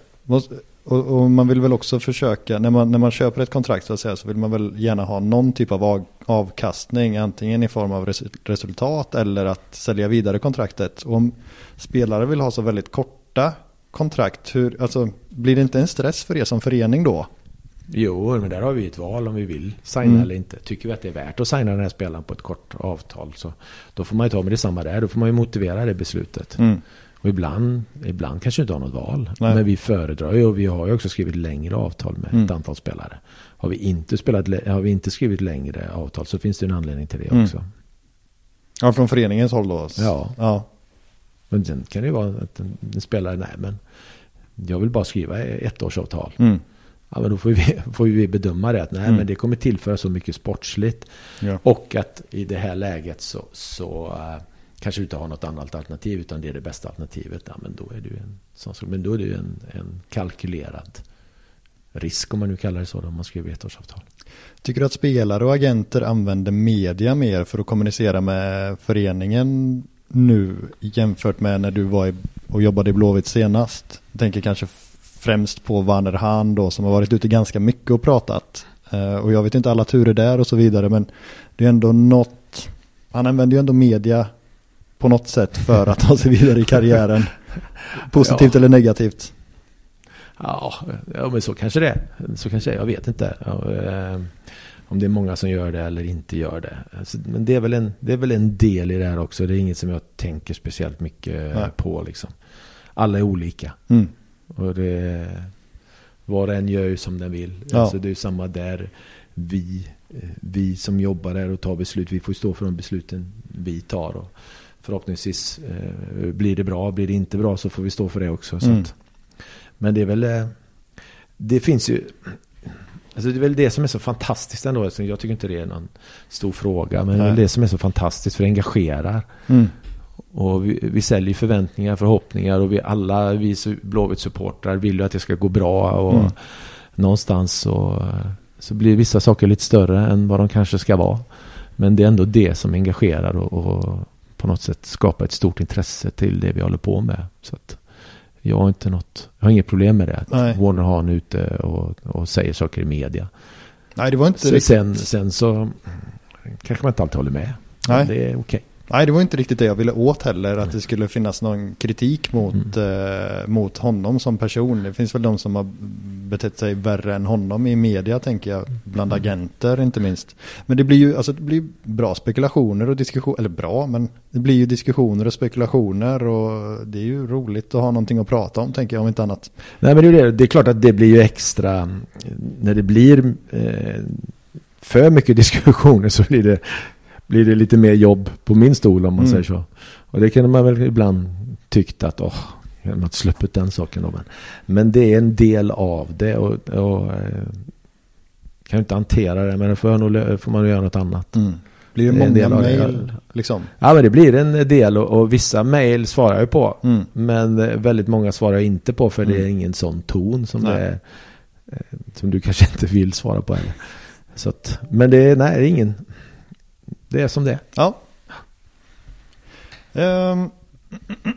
Och, och, man vill väl också försöka, när man, när man köper ett kontrakt så, att säga, så vill man väl gärna ha någon typ av av, avkastning, antingen i form av res, resultat eller att sälja vidare kontraktet. Och om spelare vill ha så väldigt korta kontrakt, hur, alltså, blir det inte en stress för er som förening då? Jo, men där har vi ett val om vi vill signa mm. eller inte. Tycker vi att det är värt att signa den här spelaren på ett kort avtal så då får man ju ta med detsamma där. Då får man ju motivera det beslutet. Mm. Och ibland, ibland kanske inte har något val. Nej. Men vi föredrar ju och vi har ju också skrivit längre avtal med mm. ett antal spelare. Har vi, inte spelat, har vi inte skrivit längre avtal så finns det en anledning till det mm. också. Ja, från föreningens håll då? Ja. ja. Men sen kan det ju vara att en, en spelare, nej men jag vill bara skriva ettårsavtal. Mm. Ja, men då får vi, får vi bedöma det. Att nej, mm. men det kommer tillföra så mycket sportsligt. Ja. Och att i det här läget så, så uh, kanske inte har något annat alternativ utan det är det bästa alternativet. Ja, men då är det ju en, men då är det en, en kalkylerad risk om man nu kallar det så om man skriver ettårsavtal. Tycker du att spelare och agenter använder media mer för att kommunicera med föreningen nu jämfört med när du var i, och jobbade i Blåvitt senast? Jag tänker kanske främst på Werner Hahn då som har varit ute ganska mycket och pratat. Eh, och jag vet inte alla turer där och så vidare men det är ändå något, han använder ju ändå media på något sätt för att ta sig vidare i karriären. Positivt ja. eller negativt? Ja, ja, men så kanske det är. Så kanske det är, jag vet inte. Eh, om det är många som gör det eller inte gör det. Men det är, väl en, det är väl en del i det här också. Det är inget som jag tänker speciellt mycket Nej. på. Liksom. Alla är olika. Mm. Och det, var och en gör ju som den vill. Ja. Alltså, det är samma där. Vi, eh, vi som jobbar där och tar beslut, vi får stå för de besluten vi tar. Och, förhoppningsvis eh, blir det bra. Blir det inte bra så får vi stå för det också. Mm. Att, men det är väl... Eh, det finns ju... Alltså det är väl det som är så fantastiskt ändå. Alltså jag tycker inte det är någon stor fråga. Men det är det som är så fantastiskt för det engagerar. Mm. Och vi, vi säljer förväntningar, förhoppningar och vi alla, vi Blåvitt-supportrar vill ju att det ska gå bra. Och mm. någonstans så, så blir vissa saker lite större än vad de kanske ska vara. Men det är ändå det som engagerar och, och på något sätt skapa ett stort intresse till det vi håller på med. Så att jag har inte något, jag har inget problem med det. Att Nej. Warner Hahn är ute och, och säger saker i media. Nej, det var inte så riktigt. Sen, sen så kanske man inte alltid håller med. Nej. det är okej. Okay. Nej, det var inte riktigt det jag ville åt heller. Att det skulle finnas någon kritik mot, mm. eh, mot honom som person. Det finns väl de som har betett sig värre än honom i media tänker jag. Bland mm. agenter inte minst. Men det blir ju alltså, det blir bra spekulationer och diskussioner. Eller bra, men det blir ju diskussioner och spekulationer. Och det är ju roligt att ha någonting att prata om tänker jag om inte annat. Nej, men det är, det. det är klart att det blir ju extra. När det blir eh, för mycket diskussioner så blir det blir det lite mer jobb på min stol om man mm. säger så. Och det kan man väl ibland tyckt att åh, jag har inte släppt den saken då. Men, men det är en del av det och, och eh, kan inte hantera det men då får, nog, får man göra något annat. Mm. Blir det, det många mejl? Liksom? Ja men det blir en del och, och vissa mejl svarar jag på. Mm. Men väldigt många svarar jag inte på för det är mm. ingen sån ton som Nej. det är som du kanske inte vill svara på heller. Så att, men det är, nej, det är ingen, det är som det är. Ja. Um,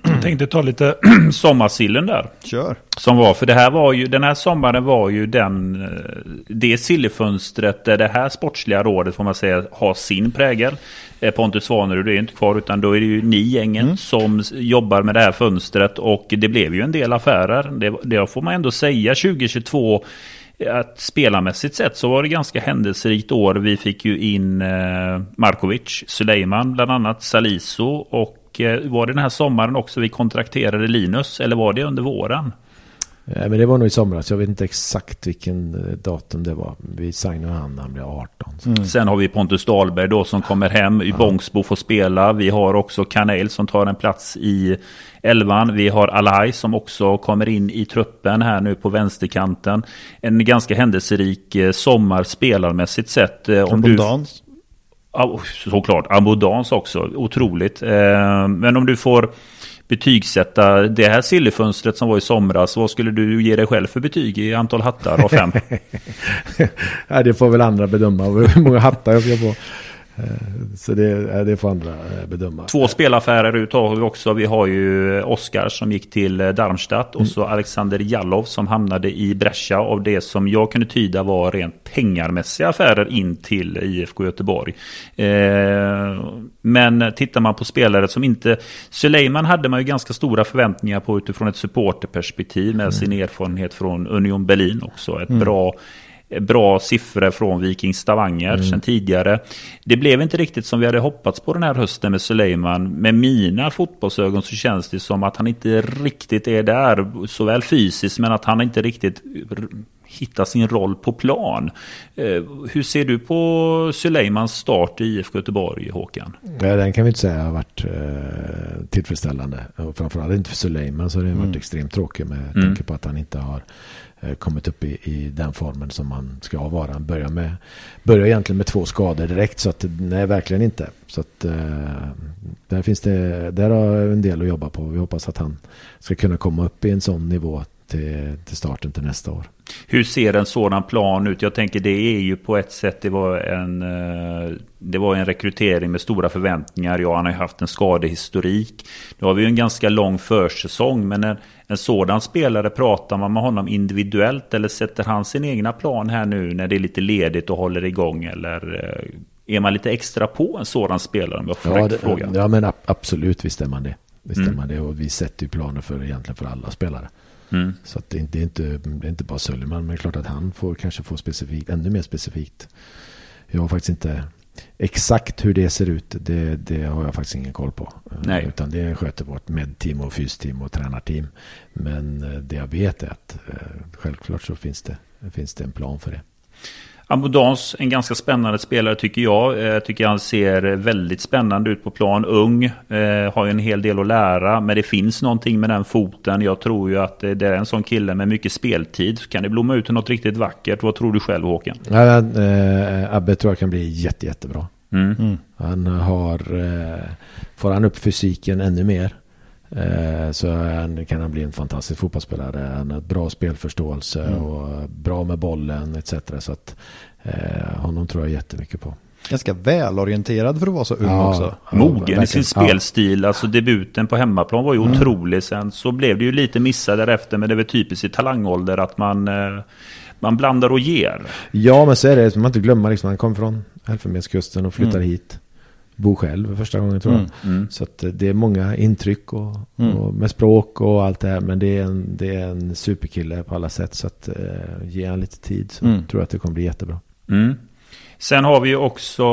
jag tänkte ta lite sommarsillen där. Kör. Som var, för det här var ju, den här sommaren var ju den, eh, det sillefönstret där det här sportsliga rådet får man säga har sin prägel. Eh, Pontus Svanerud är inte kvar utan då är det ju ni gängen mm. som jobbar med det här fönstret och det blev ju en del affärer. Det, det får man ändå säga 2022 att spelarmässigt sett så var det ganska händelserikt år. Vi fick ju in eh, Markovic, Suleiman bland annat, Saliso och eh, var det den här sommaren också vi kontrakterade Linus? Eller var det under våren? Ja, men det var nog i somras. Jag vet inte exakt vilken eh, datum det var. Vi signade han när han blev 18. Mm. Sen har vi Pontus Dahlberg då som kommer hem. I ja. Bångsbo får spela. Vi har också Kanel som tar en plats i elvan. Vi har Alai som också kommer in i truppen här nu på vänsterkanten. En ganska händelserik eh, sommar spelarmässigt sett. Om du, såklart, abundans också. Otroligt. Eh, men om du får betygsätta det här sillefönstret som var i somras. Vad skulle du ge dig själv för betyg i antal hattar av fem? ja, det får väl andra bedöma hur många hattar jag ska få. Eh, så det, det får andra eh, bedöma. Två spelaffärer ut har vi också. Vi har ju Oskar som gick till eh, Darmstadt och mm. så Alexander Jallov som hamnade i Brescia av det som jag kunde tyda var rent pengarmässiga affärer in till IFK Göteborg. men tittar man på spelare som inte... Suleiman hade man ju ganska stora förväntningar på utifrån ett supporterperspektiv med mm. sin erfarenhet från Union Berlin också. Ett mm. bra bra siffror från Viking Stavanger mm. sedan tidigare. Det blev inte riktigt som vi hade hoppats på den här hösten med Suleiman. Med mina fotbollsögon så känns det som att han inte riktigt är där, såväl fysiskt men att han inte riktigt hittar sin roll på plan. Eh, hur ser du på Suleimans start i IFK Göteborg, Håkan? Ja, den kan vi inte säga har varit eh, tillfredsställande. Och framförallt inte för Suleiman så har det varit mm. extremt tråkigt med mm. tanke på att han inte har Eh, kommit upp i, i den formen som man ska vara. Han börjar, med, börjar egentligen med två skador direkt så att nej verkligen inte. Så att eh, där finns det, där har en del att jobba på. Vi hoppas att han ska kunna komma upp i en sån nivå till, till starten till nästa år. Hur ser en sådan plan ut? Jag tänker det är ju på ett sätt det var en, eh, det var en rekrytering med stora förväntningar. Ja, han har ju haft en skadehistorik. Nu har vi ju en ganska lång försäsong, men en, en sådan spelare, pratar man med honom individuellt eller sätter han sin egna plan här nu när det är lite ledigt och håller igång? Eller eh, är man lite extra på en sådan spelare om jag får ja, det, fråga? Ja, men absolut visst är man det. Visst mm. är man det och vi sätter ju planer för egentligen för alla spelare. Mm. Så att det, är inte, det är inte bara Sölleman, men det är klart att han får kanske få specifikt, ännu mer specifikt. Jag har faktiskt inte exakt hur det ser ut, det, det har jag faktiskt ingen koll på. Nej. Utan det sköter vårt medteam och fysteam och tränarteam. Men eh, det jag vet är att eh, självklart så finns det, finns det en plan för det. Abundans, en ganska spännande spelare tycker jag. Jag eh, tycker han ser väldigt spännande ut på plan. Ung, eh, har ju en hel del att lära. Men det finns någonting med den foten. Jag tror ju att det är en sån kille med mycket speltid. Kan det blomma ut till något riktigt vackert? Vad tror du själv Håkan? Ja, eh, Abbe tror jag kan bli jätte, jättebra. Mm. Mm. Han har, eh, får han upp fysiken ännu mer Eh, så kan han bli en fantastisk fotbollsspelare. Han har bra spelförståelse mm. och bra med bollen etc. Så att eh, honom tror jag jättemycket på. Ganska välorienterad för att vara så ung ja, också. Mogen i sin spelstil. Ja. Alltså debuten på hemmaplan var ju mm. otrolig. Sen så blev det ju lite missar därefter. Men det är väl typiskt i talangålder att man, eh, man blandar och ger. Ja men så är det. Man inte glömma liksom. Han kom från Elfenbenskusten och flyttar mm. hit bo själv första gången tror jag. Mm, mm. Så att eh, det är många intryck och, mm. och, med språk och allt det här. Men det är en, det är en superkille på alla sätt. Så att eh, ge han lite tid så mm. tror jag att det kommer bli jättebra. Sen har vi ju också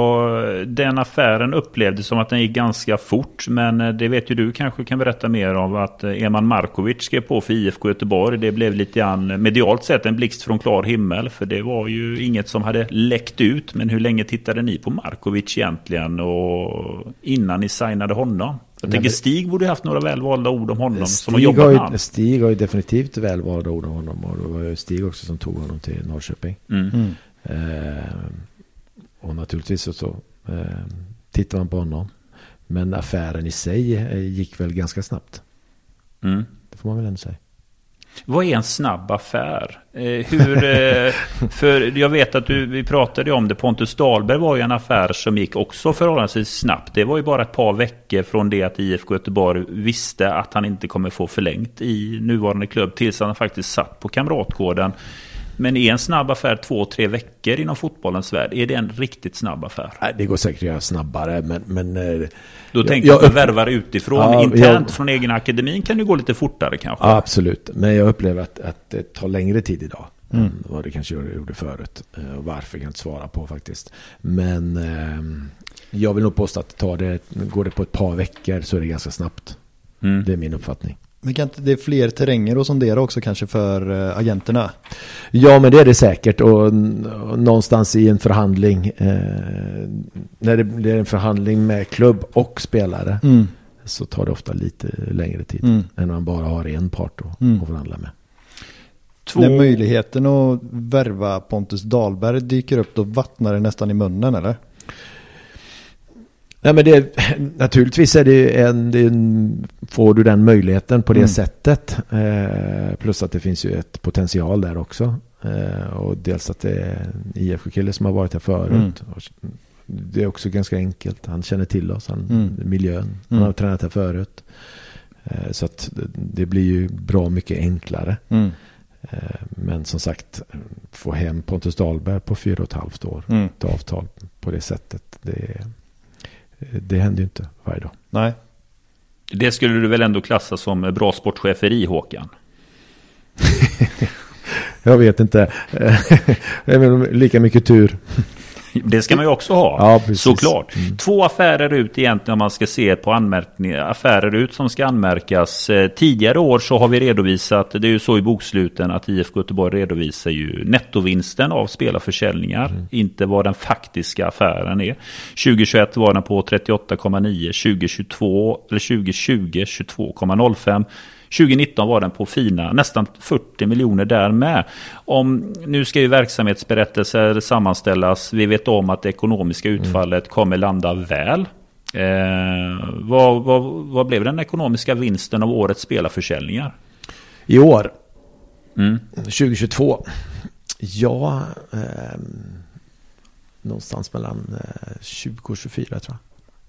den affären upplevdes som att den gick ganska fort. Men eh, det vet ju du kanske kan berätta mer om att eh, Eman Markovic skrev på för IFK Göteborg. Det blev lite grann medialt sett en blixt från klar himmel. För det var ju inget som hade läckt ut. Men hur länge tittade ni på Markovic egentligen? Och innan ni signade honom? Jag tänker Stig borde haft några välvalda ord om honom Stig som har jobbat med honom. Stig har ju definitivt välvalda ord om honom. Och det var ju Stig också som tog honom till Norrköping. Mm. Mm. Eh, och naturligtvis så, eh, tittar man på honom. Men affären i sig eh, gick väl ganska snabbt. Mm. Det får man väl ändå säga. Vad är en snabb affär? Eh, hur, eh, för jag vet att du, vi pratade om det, Pontus Dahlberg var ju en affär som gick också förhållandevis snabbt. Det var ju bara ett par veckor från det att IFK Göteborg visste att han inte kommer få förlängt i nuvarande klubb tills han faktiskt satt på Kamratgården. Men är en snabb affär två, tre veckor inom fotbollens värld? Är det en riktigt snabb affär? Nej, det går säkert att göra snabbare, men... men eh, Då tänker jag, jag värvar utifrån. Ja, Internt jag, från egen akademin kan det gå lite fortare kanske? Ja, absolut. Men jag upplever att, att det tar längre tid idag. Mm. Än vad det kanske gjorde förut. Eh, varför kan jag inte svara på faktiskt. Men eh, jag vill nog påstå att tar det, går det på ett par veckor så är det ganska snabbt. Mm. Det är min uppfattning. Men kan inte det är fler terränger att sondera också kanske för eh, agenterna? Ja, men det är det säkert. Och, och någonstans i en förhandling, eh, när det blir en förhandling med klubb och spelare, mm. så tar det ofta lite längre tid mm. än om man bara har en part att, mm. att förhandla med. Två... När möjligheten att värva Pontus Dahlberg dyker upp, då vattnar det nästan i munnen, eller? Nej, men det, naturligtvis är det en, det en, får du den möjligheten på det mm. sättet. Eh, plus att det finns ju ett potential där också. Eh, och dels att det är en IFK-kille som har varit här förut. Mm. Det är också ganska enkelt. Han känner till oss, han, mm. miljön. Han mm. har tränat här förut. Eh, så att det blir ju bra mycket enklare. Mm. Eh, men som sagt, få hem Pontus Dahlberg på fyra och ett halvt år. Mm. Ett avtal på det sättet. Det är det händer ju inte varje dag. Nej. Det skulle du väl ändå klassa som bra sportcheferi, Håkan? jag vet inte. Lika mycket tur. Det ska man ju också ha, ja, såklart. Mm. Två affärer ut egentligen om man ska se på anmärkningar. Affärer ut som ska anmärkas. Eh, tidigare år så har vi redovisat, det är ju så i boksluten att IFK Göteborg redovisar ju nettovinsten av spelarförsäljningar. Mm. Inte vad den faktiska affären är. 2021 var den på 38,9, 2022 eller 2020 22,05. 2019 var den på fina nästan 40 miljoner där med. Om, nu ska ju verksamhetsberättelser sammanställas. Vi vet om att det ekonomiska mm. utfallet mm. kommer landa väl. Eh, vad, vad, vad blev den ekonomiska vinsten av årets spelarförsäljningar? I år? Mm. 2022? Ja, eh, någonstans mellan eh, 20 och 24 tror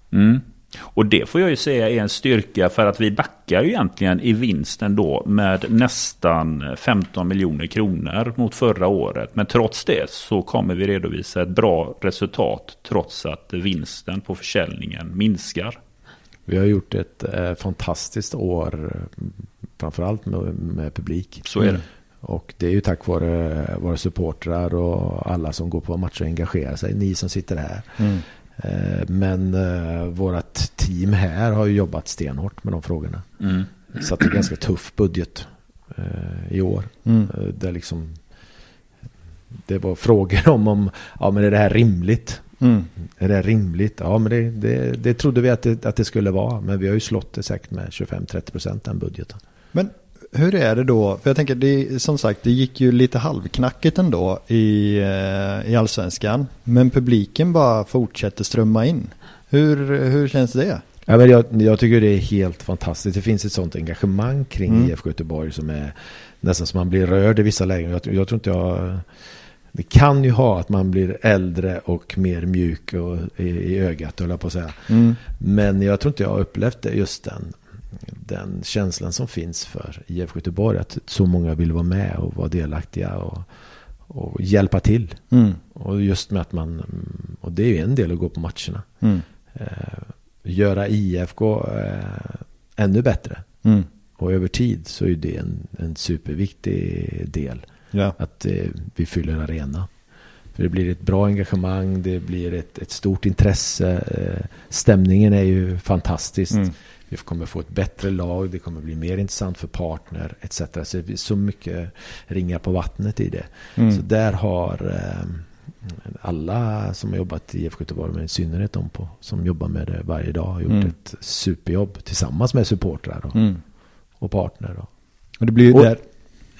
jag. Mm. Och det får jag ju säga är en styrka för att vi backar ju egentligen i vinsten då med nästan 15 miljoner kronor mot förra året. Men trots det så kommer vi redovisa ett bra resultat trots att vinsten på försäljningen minskar. Vi har gjort ett eh, fantastiskt år, framförallt med, med publik. Så är det. Och det är ju tack vare våra supportrar och alla som går på matcher och engagerar sig. Ni som sitter här. Mm. Eh, men eh, vårt team här har ju jobbat stenhårt med de frågorna. Mm. Så att det är ganska tuff budget eh, i år. Mm. Där liksom det var frågor om, om ja, men är det här rimligt? Mm. Är det rimligt? Ja, men det, det, det trodde vi att det, att det skulle vara. Men vi har ju slått det säkert med 25-30 procent den budgeten. Men hur är det då? För jag tänker, det, som sagt, det gick ju lite halvknackigt ändå i, eh, i allsvenskan. Men publiken bara fortsätter strömma in. Hur, hur känns det? Ja, men jag, jag tycker det är helt fantastiskt. Det finns ett sånt engagemang kring mm. IFK Göteborg som är nästan som man blir rörd i vissa lägen. Jag, jag tror inte jag... Det kan ju ha att man blir äldre och mer mjuk och, i, i ögat, höll jag på att säga. Mm. Men jag tror inte jag har upplevt det, just den den känslan som finns för IFK Göteborg. Att så många vill vara med och vara delaktiga och, och hjälpa till. Mm. Och just med att man, och det är ju en del att gå på matcherna. Mm. Eh, göra IFK eh, ännu bättre. Mm. Och över tid så är det en, en superviktig del. Ja. Att eh, vi fyller arena. För det blir ett bra engagemang, det blir ett, ett stort intresse. Eh, stämningen är ju fantastisk. Mm. Vi kommer få ett bättre lag, det kommer bli mer intressant för partner etc. Så det är så mycket ringar på vattnet i det. Mm. Så där har eh, alla som har jobbat i IFK Göteborg, men i synnerhet de på, som jobbar med det varje dag, gjort mm. ett superjobb tillsammans med supportrar och, mm. och partner. Och, och det blir och där...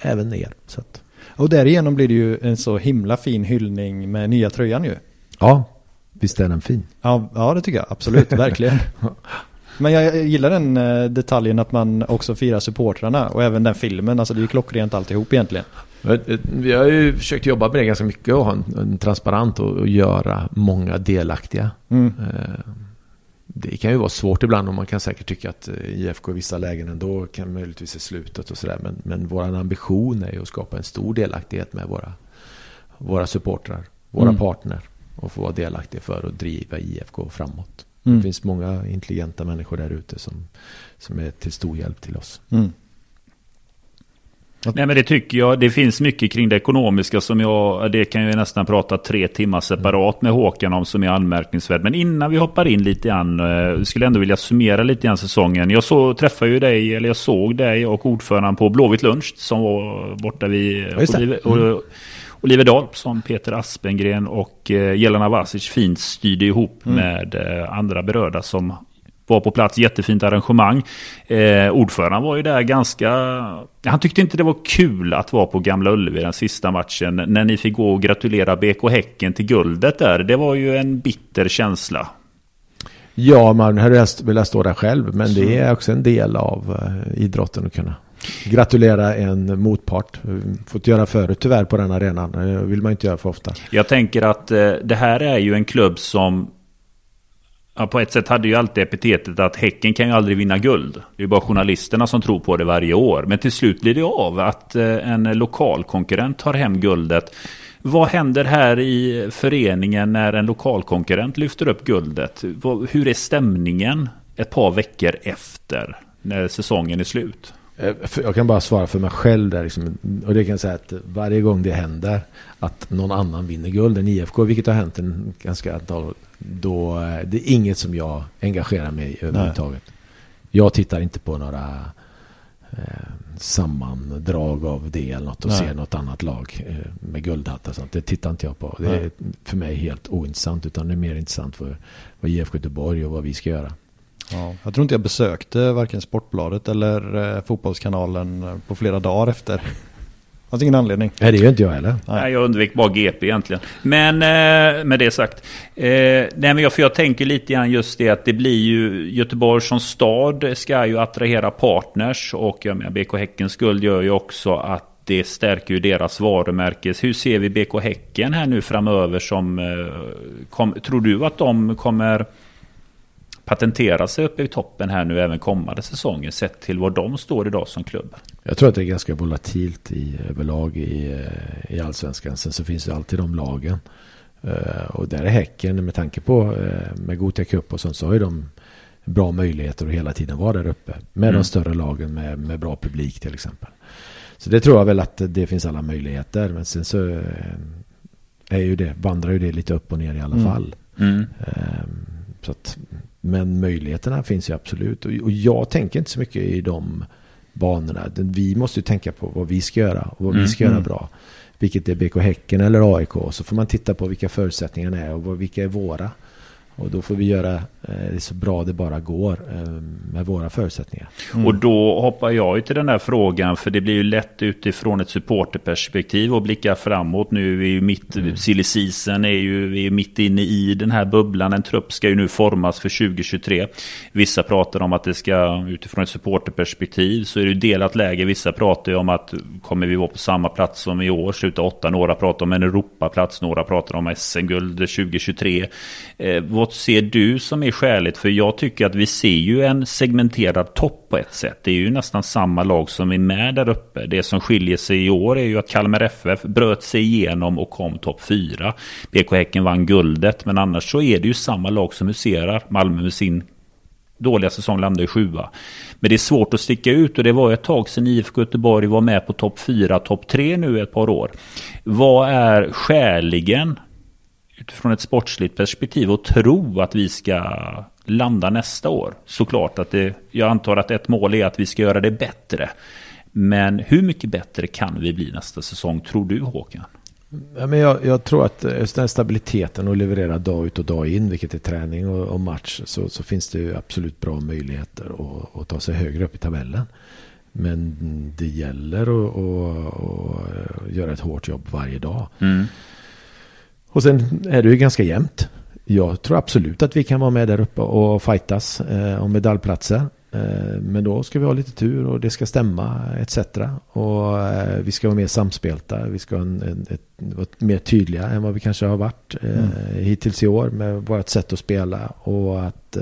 även er. Så att. Och därigenom blir det ju en så himla fin hyllning med nya tröjan ju. Ja, visst är den fin. Ja, ja det tycker jag absolut, verkligen. Men jag gillar den eh, detaljen att man också firar supportrarna och även den filmen. Alltså det är ju klockrent alltihop egentligen. Vi har ju försökt jobba med det ganska mycket och ha en, en transparent och, och göra många delaktiga. Mm. Eh, det kan ju vara svårt ibland och man kan säkert tycka att eh, IFK i vissa lägen ändå kan möjligtvis se slutet och sådär. Men, men vår ambition är ju att skapa en stor delaktighet med våra, våra supportrar, våra mm. partner och få vara delaktiga för att driva IFK framåt. Mm. Det finns många intelligenta människor där ute som, som är till stor hjälp till oss. Mm. Nej men det tycker jag. Det finns mycket kring det ekonomiska som jag, det kan jag nästan prata tre timmar separat med Håkan om som är anmärkningsvärt. Men innan vi hoppar in lite grann, eh, skulle jag ändå vilja summera lite grann säsongen. Jag så, träffade ju dig, eller jag såg dig och ordföranden på Blåvitt Lunch som var borta vid Oliver. Oliverdal som Peter Aspengren och eh, Jelena Vasic fint styrde ihop mm. med eh, andra berörda som var på plats, jättefint arrangemang. Eh, ordföranden var ju där ganska... Han tyckte inte det var kul att vara på Gamla Ullevi den sista matchen. När ni fick gå och gratulera BK Häcken till guldet där. Det var ju en bitter känsla. Ja, man hade velat stå där själv. Men Så. det är också en del av uh, idrotten att kunna gratulera en motpart. Fått göra förut tyvärr på den arenan. Det vill man inte göra för ofta. Jag tänker att eh, det här är ju en klubb som Ja, på ett sätt hade ju alltid epitetet att Häcken kan ju aldrig vinna guld. Det är ju bara journalisterna som tror på det varje år. Men till slut blir det av att eh, en lokal konkurrent tar hem guldet. Vad händer här i föreningen när en lokal konkurrent lyfter upp guldet? Hur är stämningen ett par veckor efter när säsongen är slut? Eh, jag kan bara svara för mig själv där. Liksom. Och det kan jag säga att varje gång det händer att någon annan vinner guld än IFK, vilket har hänt en ganska antal då eh, det är inget som jag engagerar mig i överhuvudtaget. Jag tittar inte på några eh, sammandrag av det eller något och Nej. ser något annat lag eh, med guldhattar och sånt. Det tittar inte jag på. Det är för mig helt ointressant utan det är mer intressant för vad IFK Göteborg och vad vi ska göra. Ja, jag tror inte jag besökte varken Sportbladet eller eh, Fotbollskanalen eh, på flera dagar efter Fanns ingen anledning. Nej, det gör inte jag heller. Nej, jag undvek bara GP egentligen. Men eh, med det sagt. Eh, nej, men jag, för jag tänker lite grann just det att det blir ju Göteborg som stad ska ju attrahera partners. Och jag menar, BK Häckens skuld gör ju också att det stärker ju deras varumärke. Hur ser vi BK Häcken här nu framöver som... Eh, kom, tror du att de kommer patentera sig uppe i toppen här nu även kommande säsonger sett till var de står idag som klubb? Jag tror att det är ganska volatilt i överlag i, eh, i allsvenskan. Sen så finns det alltid de lagen. Uh, och där är Häcken med tanke på uh, med Gothia Cup och sånt så har ju de bra möjligheter att hela tiden vara där uppe. Med mm. de större lagen med, med bra publik till exempel. Så det tror jag väl att det finns alla möjligheter. Men sen så är ju det, vandrar ju det lite upp och ner i alla mm. fall. Mm. Så att men möjligheterna finns ju absolut. Och jag tänker inte så mycket i de banorna. Vi måste ju tänka på vad vi ska göra och vad mm. vi ska göra mm. bra. Vilket är BK Häcken eller AIK. Så får man titta på vilka förutsättningarna är och vilka är våra. Och då får vi göra eh, det så bra det bara går eh, med våra förutsättningar. Mm. Och då hoppar jag ju till den här frågan för det blir ju lätt utifrån ett supporterperspektiv och blicka framåt. Nu är vi ju mitt, mm. silly season är ju vi är mitt inne i den här bubblan. En trupp ska ju nu formas för 2023. Vissa pratar om att det ska utifrån ett supporterperspektiv så är det ju delat läge. Vissa pratar ju om att kommer vi vara på samma plats som i år, sluta åtta. Några pratar om en Europaplats, några pratar om SM-guld 2023. Eh, vad ser du som är skäligt? För jag tycker att vi ser ju en segmenterad topp på ett sätt. Det är ju nästan samma lag som är med där uppe. Det som skiljer sig i år är ju att Kalmar FF bröt sig igenom och kom topp fyra. BK Häcken vann guldet, men annars så är det ju samma lag som huserar. Malmö med sin dåliga säsong landade i sjua. Men det är svårt att sticka ut och det var ett tag sedan IFK Göteborg var med på topp fyra, topp tre nu ett par år. Vad är skäligen utifrån ett sportsligt perspektiv och tro att vi ska landa nästa år. Såklart att det, jag antar att ett mål är att vi ska göra det bättre. Men hur mycket bättre kan vi bli nästa säsong tror du Håkan? Ja, men jag, jag, tror att just den stabiliteten och leverera dag ut och dag in, vilket är träning och, och match, så, så, finns det ju absolut bra möjligheter att, att ta sig högre upp i tabellen. Men det gäller att, att, att göra ett hårt jobb varje dag. Mm. Och sen är det ju ganska jämnt jag tror absolut att vi kan vara med där uppe och fightas eh, om medaljplatser. Eh, men då ska vi ha lite tur och det ska stämma etc. Och eh, vi ska vara mer samspelta. Vi ska vara en, en, ett, vara mer tydliga än vad vi kanske har varit eh, mm. hittills i år med vårt sätt att spela. Och att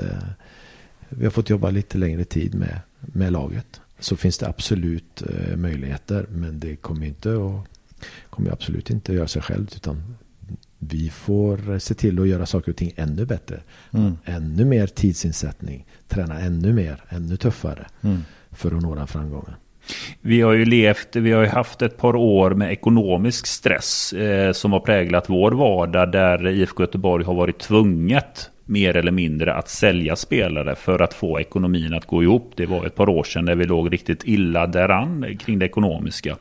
vi har fått jobba lite längre tid med, med laget. Så finns det absolut möjligheter. Men det kommer inte att kommer absolut inte att göra sig självt. Utan vi får se till att göra saker och ting ännu bättre. Mm. Ännu mer tidsinsättning. Träna ännu mer, ännu tuffare. Mm. För att nå framgången. Vi har ju levt, vi har ju haft ett par år med ekonomisk stress eh, som har präglat vår vardag där IFK Göteborg har varit tvunget mer eller mindre att sälja spelare för att få ekonomin att gå ihop. Det var ett par år sedan där vi låg riktigt illa däran kring det ekonomiska.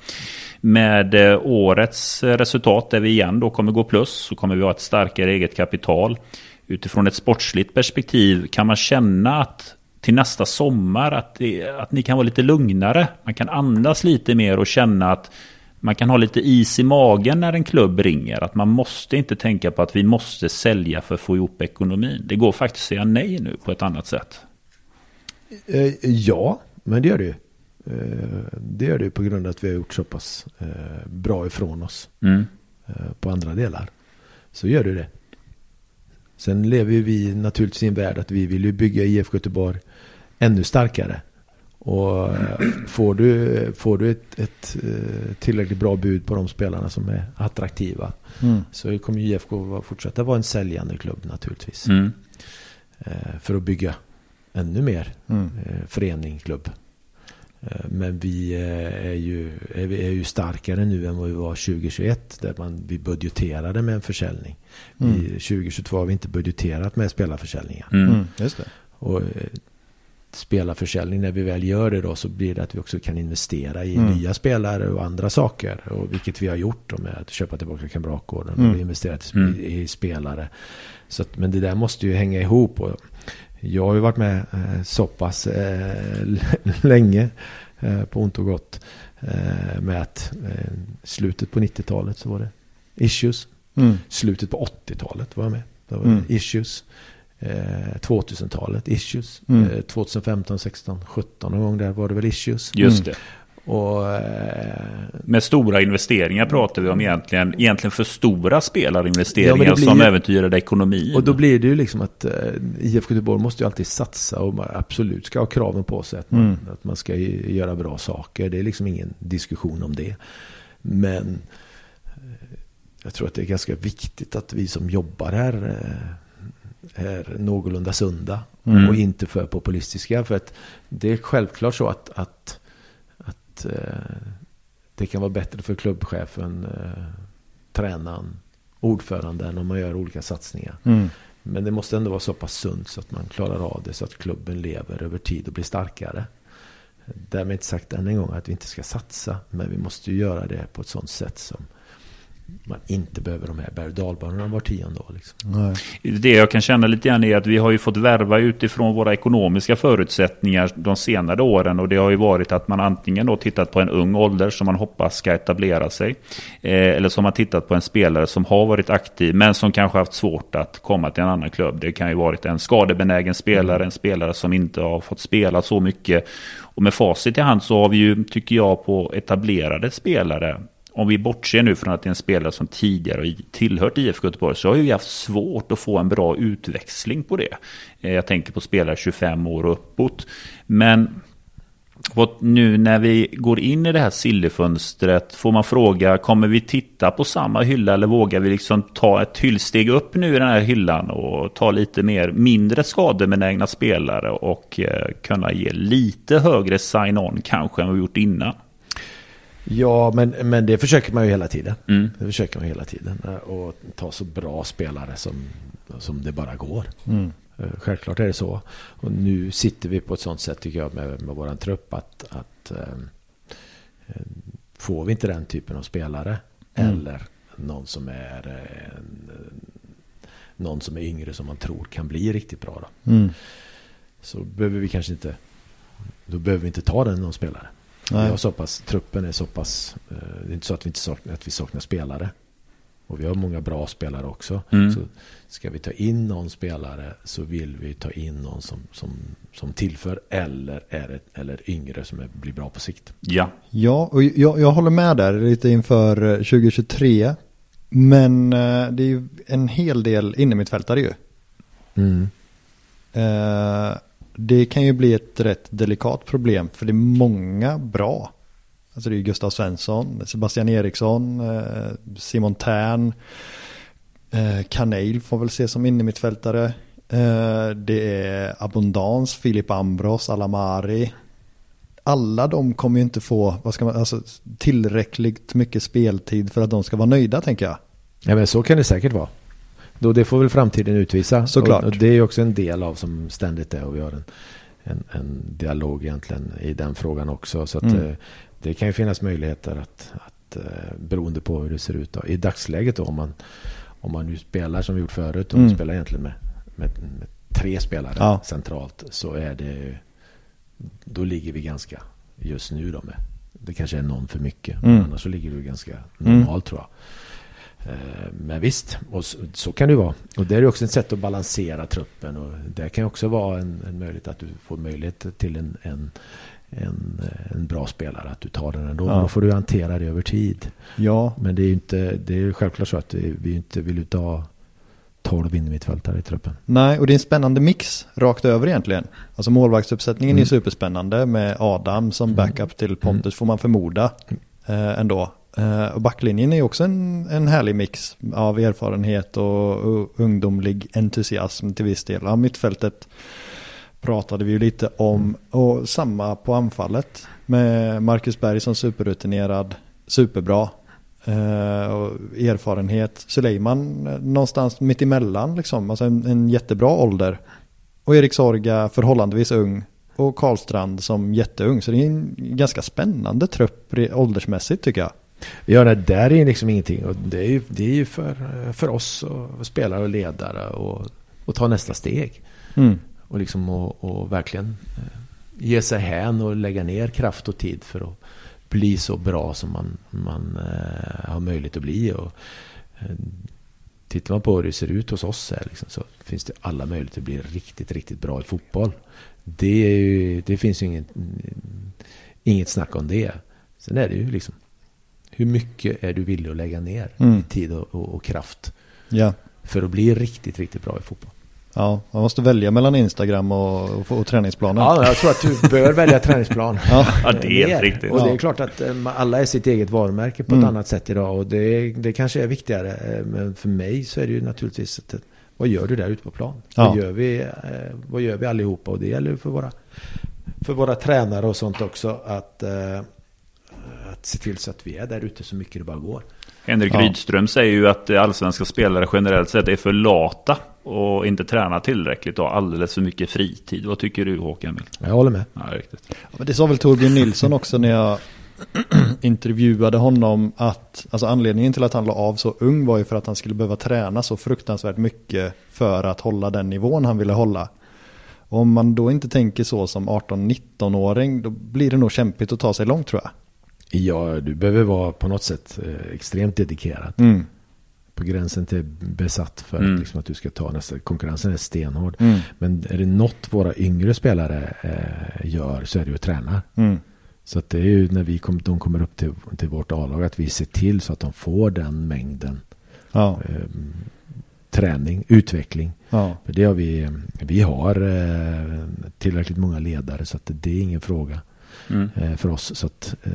Med eh, årets resultat där vi igen då kommer gå plus så kommer vi ha ett starkare eget kapital. Utifrån ett sportsligt perspektiv kan man känna att till nästa sommar att, det, att ni kan vara lite lugnare. Man kan andas lite mer och känna att man kan ha lite is i magen när en klubb ringer. Att man måste inte tänka på att vi måste sälja för att få ihop ekonomin. Det går faktiskt att säga nej nu på ett annat sätt. Eh, ja, men det gör det ju. Eh, det gör det på grund av att vi har gjort så pass eh, bra ifrån oss mm. på andra delar. Så gör det det. Sen lever vi naturligtvis i en värld att vi vill ju bygga IFK Göteborg ännu starkare. Och får du, får du ett, ett tillräckligt bra bud på de spelarna som är attraktiva mm. så kommer IFK fortsätta vara en säljande klubb naturligtvis. Mm. För att bygga ännu mer mm. förening, klubb. Eh, men vi eh, är ju, är, är ju starkare nu än vad vi var 2021 där man, vi budgeterade med en försäljning. Mm. I 2022 har vi inte budgeterat med spelarförsäljningar. Mm. mm. Just det. Och eh, spelarförsäljning, när vi väl gör det då så blir det att vi också kan investera i mm. nya spelare och andra saker. Och vilket vi har gjort då med att köpa tillbaka Kamratgården och mm. investerat i, mm. i spelare. Så att, men det där måste ju hänga ihop. Och jag har ju varit med eh, så pass eh, länge eh, på ont och gott eh, med att eh, slutet på 90-talet så var det issues. Mm. Slutet på 80-talet var jag med. Då var mm. issues. 2000-talet eh, issues. Mm. 2015, 16, 17 någon gång där var det väl issues. Just det. Och, eh, med stora investeringar pratar vi om egentligen, egentligen för stora spelarinvesteringar ja, som äventyrade ekonomin. Och då blir det ju liksom att eh, IFK Göteborg måste ju alltid satsa och man absolut ska ha kraven på sig att man, mm. att man ska göra bra saker. Det är liksom ingen diskussion om det. Men eh, jag tror att det är ganska viktigt att vi som jobbar här eh, är någorlunda sunda mm. och inte för populistiska. För att det är självklart så att, att att eh, det kan vara bättre för klubbchefen, eh, tränaren, ordföranden om man gör olika satsningar. Mm. Men det måste ändå vara så pass sunt så att man klarar av det så att klubben lever över tid och blir starkare. Därmed inte sagt än en gång att vi inte ska satsa, men vi måste ju göra det på ett sådant sätt som man inte behöver de här berg och dalbanorna var tionde år. Liksom. Det jag kan känna lite grann är att vi har ju fått värva utifrån våra ekonomiska förutsättningar de senare åren. Och det har ju varit att man antingen då tittat på en ung ålder som man hoppas ska etablera sig. Eh, eller som man tittat på en spelare som har varit aktiv men som kanske haft svårt att komma till en annan klubb. Det kan ju varit en skadebenägen spelare, mm. en spelare som inte har fått spela så mycket. Och med facit i hand så har vi ju, tycker jag, på etablerade spelare om vi bortser nu från att det är en spelare som tidigare har tillhört IFK Göteborg så har vi haft svårt att få en bra utväxling på det. Eh, jag tänker på spelare 25 år och uppåt. Men nu när vi går in i det här sillefönstret får man fråga, kommer vi titta på samma hylla eller vågar vi liksom ta ett hyllsteg upp nu i den här hyllan och ta lite mer mindre skadebenägna spelare och eh, kunna ge lite högre sign-on kanske än vad vi gjort innan? Ja, men, men det försöker man ju hela tiden. Mm. Det försöker man hela tiden. Och ta så bra spelare som, som det bara går. Mm. Eh, självklart är det så. Och nu sitter vi på ett sånt sätt tycker jag med, med vår trupp att, att um, får vi inte den typen av spelare mm. eller någon som är en, någon som är yngre som man tror kan bli riktigt bra då. Mm. Så behöver vi kanske inte då behöver vi inte ta den någon spelare. Nej. Vi har så pass, truppen är så pass, eh, det är inte så att vi, inte saknar, att vi saknar spelare. Och vi har många bra spelare också. Mm. Så ska vi ta in någon spelare så vill vi ta in någon som, som, som tillför eller, är ett, eller yngre som är, blir bra på sikt. Ja. Ja, och jag, jag håller med där lite inför 2023. Eh, Men eh, det är ju en hel del innermittfältare ju. Mm. Eh, det kan ju bli ett rätt delikat problem för det är många bra. Alltså det är Gustav Svensson, Sebastian Eriksson, eh, Simon Tern, eh, Kanel får väl ses som innermittfältare. Eh, det är Abundans, Filip Ambros, Alamari. Alla de kommer ju inte få vad ska man, alltså, tillräckligt mycket speltid för att de ska vara nöjda tänker jag. Ja men så kan det säkert vara. Då det får väl framtiden utvisa. Såklart. Och, och det är också en del av som ständigt är och vi har en, en, en dialog egentligen i den frågan också. Så att mm. Eh, det kan ju finnas möjligheter att, att eh, beroende på hur det ser ut. Då. I dagsläget då om man, om man nu spelar som vi gjort förut och mm. spelar egentligen med, med, med tre spelare ja. centralt så är det då ligger vi ganska just nu då med det kanske är någon för mycket. Mm. Men annars så ligger det ganska mm. normalt mm. tror jag. Eh, men visst, och så, så, kan det vara. Och det är också ett sätt att balansera truppen. Och det kan också vara en, en möjlighet att du får möjlighet till en, en, en, en bra spelare. Att du tar den ändå. Ja. Då får du hantera det över tid. Ja. Men det är ju inte, det är självklart så att vi inte vill inte ha 12 innermittfältare i truppen. Nej, och det är en spännande mix rakt över egentligen. Alltså målvaktsuppsättningen mm. är superspännande med Adam som mm. backup till Pontus mm. får man förmoda eh, ändå. Uh, backlinjen är också en, en härlig mix av erfarenhet och, och ungdomlig entusiasm till viss del. Ja, mittfältet pratade vi ju lite om och samma på anfallet med Marcus Berg som superrutinerad, superbra uh, och erfarenhet. Suleiman eh, någonstans mitt emellan liksom, alltså en, en jättebra ålder. Och Erik Sorga förhållandevis ung och Karlstrand som jätteung. Så det är en ganska spännande trupp åldersmässigt tycker jag. Ja, det där är liksom ingenting. Och det är ju, det är ju för, för oss och spelare och ledare och, och ta nästa steg. Mm. Och liksom och, och verkligen eh, ge sig hän och lägga ner kraft och tid för att bli så bra som man, man uh, har möjlighet att bli. Och, uh, tittar man på hur det ser ut hos oss här, liksom, så finns det alla möjligheter att bli riktigt, riktigt bra i fotboll. Det, ju, det finns ju inget, inget snack om det. Sen är det ju liksom hur mycket är du villig att lägga ner mm. tid och, och, och, kraft ja. för att bli riktigt, riktigt bra i fotboll? Ja, man måste välja mellan Instagram och, och, och träningsplanen. Ja, jag tror att du bör välja träningsplan. ja. ja, det är helt riktigt. Och det är klart att eh, alla är sitt eget varumärke på ett mm. annat sätt idag. Och det, det kanske är viktigare. Eh, men för mig så är det ju naturligtvis att, vad gör du där ute på plan? Ja. Vad, gör vi, eh, vad gör vi allihopa? Och det gäller för våra, för våra tränare och sånt också. Att att se till så att vi är där ute så mycket det bara går. Henrik ja. Rydström säger ju att allsvenska spelare generellt sett är för lata och inte tränar tillräckligt och har alldeles för mycket fritid. Vad tycker du Håkan? Jag håller med. Ja, riktigt. Ja, men det sa väl Torbjörn Nilsson också när jag intervjuade honom att alltså anledningen till att han la av så ung var ju för att han skulle behöva träna så fruktansvärt mycket för att hålla den nivån han ville hålla. Och om man då inte tänker så som 18-19-åring då blir det nog kämpigt att ta sig långt tror jag. Ja, du behöver vara på något sätt eh, extremt dedikerad. Mm. På gränsen till besatt för mm. liksom, att du ska ta nästa. Konkurrensen är stenhård. Mm. Men är det något våra yngre spelare eh, gör så är det ju att träna. Mm. Så att det är ju när vi kom, de kommer upp till, till vårt A-lag att vi ser till så att de får den mängden ja. eh, träning, utveckling. Ja. För det har vi, vi har eh, tillräckligt många ledare så att det, det är ingen fråga mm. Eh, för oss. Så att, eh,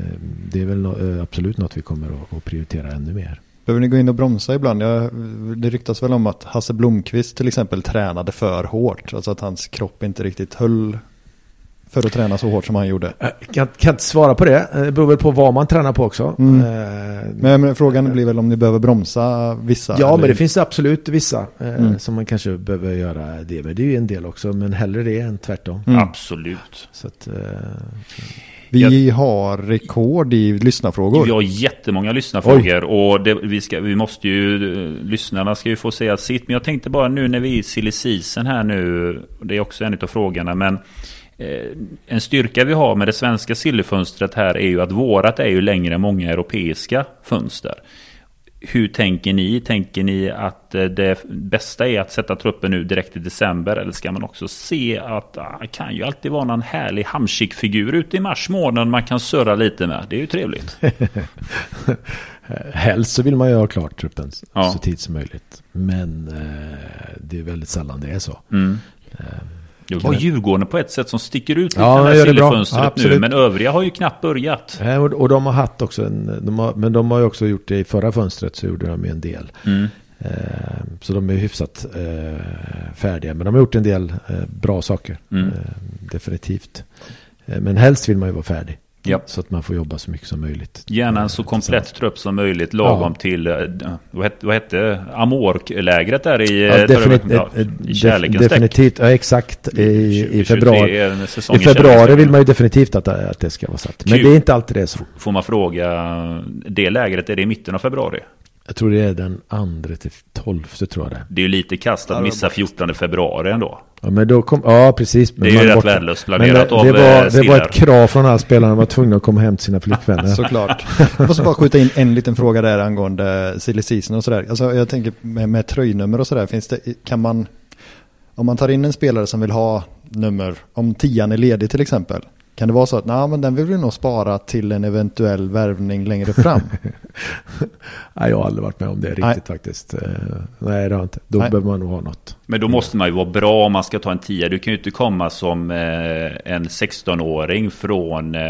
det är väl eh, absolut något vi kommer att prioritera ännu mer. Behöver ni gå in och bromsa ibland? Jag, det ryktas väl om att Hasse Blomqvist till exempel tränade för hårt. Alltså att hans kropp inte riktigt höll för att träna så hårt som han gjorde. Jag kan, kan inte svara på det. Det beror väl på vad man tränar på också. Mm. Eh, men, men, frågan blir väl om ni behöver bromsa vissa? Ja, eller? men det finns absolut vissa eh, mm. som man kanske behöver göra det. Men det är ju en del också. Men hellre det än tvärtom. Mm. Absolut. Så att, eh, vi jag, har rekord i lyssnarfrågor. Vi har jättemånga lyssnarfrågor. Oj. Och det, vi, ska, vi måste ju, lyssnarna ska ju få säga sitt. Men jag tänkte bara nu när vi är i silly season här nu. Det är också en av frågorna. Men Eh, en styrka vi har med det svenska sillefönstret här är ju att vårat är ju längre än många europeiska fönster. hur tänker ni? Tänker ni att eh, det bästa är att sätta truppen nu direkt i december? Eller ska man också se att ah, det kan ju alltid vara någon härlig Hamsik-figur ute i mars månad man kan surra lite med? Det är ju trevligt. Helst så vill man ju ha klart truppen ja. så tidigt som möjligt. Men eh, det är väldigt sällan det är så. Mm. Eh, var Djurgården på ett sätt som sticker ut lite ja, det sillefönstret ja, nu. Men övriga har ju knappt börjat. Ja, och, och de har haft också en, de har, men de har ju också gjort det i förra fönstret så gjorde de ju en del. Mm. Eh, så de är hyfsat eh, färdiga. Men de har gjort en del eh, bra saker. Mm. Eh, definitivt. Eh, men helst vill man ju vara färdig. Ja. Så att man får jobba så mycket som möjligt. Gärna en så komplett trupp som möjligt. Lagom ja. till, eh, vad hette, vad hette Amork-lägret där i, ja, definit ja, i kärlekens Definitivt, ja exakt. I, i februari. I februari vill man ju definitivt att, att det ska vara satt. Men Kul. det är inte alltid det så. Får man fråga, det lägret, är det i mitten av februari? Jag tror det är den andra till tolfte tror jag det. Det är ju lite kast att missa 14 februari ändå. Ja, men då kom, ja precis. det är ju rätt värdelöst planerat av Det var, eh, det var ett krav från alla spelarna. De var tvungna att komma hem till sina flickvänner. Såklart. Jag måste bara skjuta in en liten fråga där angående silly season och sådär. Alltså jag tänker med, med tröjnummer och sådär. Finns det, kan man, om man tar in en spelare som vill ha nummer, om tian är ledig till exempel. Kan det vara så att nej, men den vill vi nog spara till en eventuell värvning längre fram? nej, jag har aldrig varit med om det riktigt nej. faktiskt. Eh, nej, det har inte. Då nej. behöver man nog ha något. Men då måste man ju vara bra om man ska ta en tia. Du kan ju inte komma som eh, en 16-åring från, eh,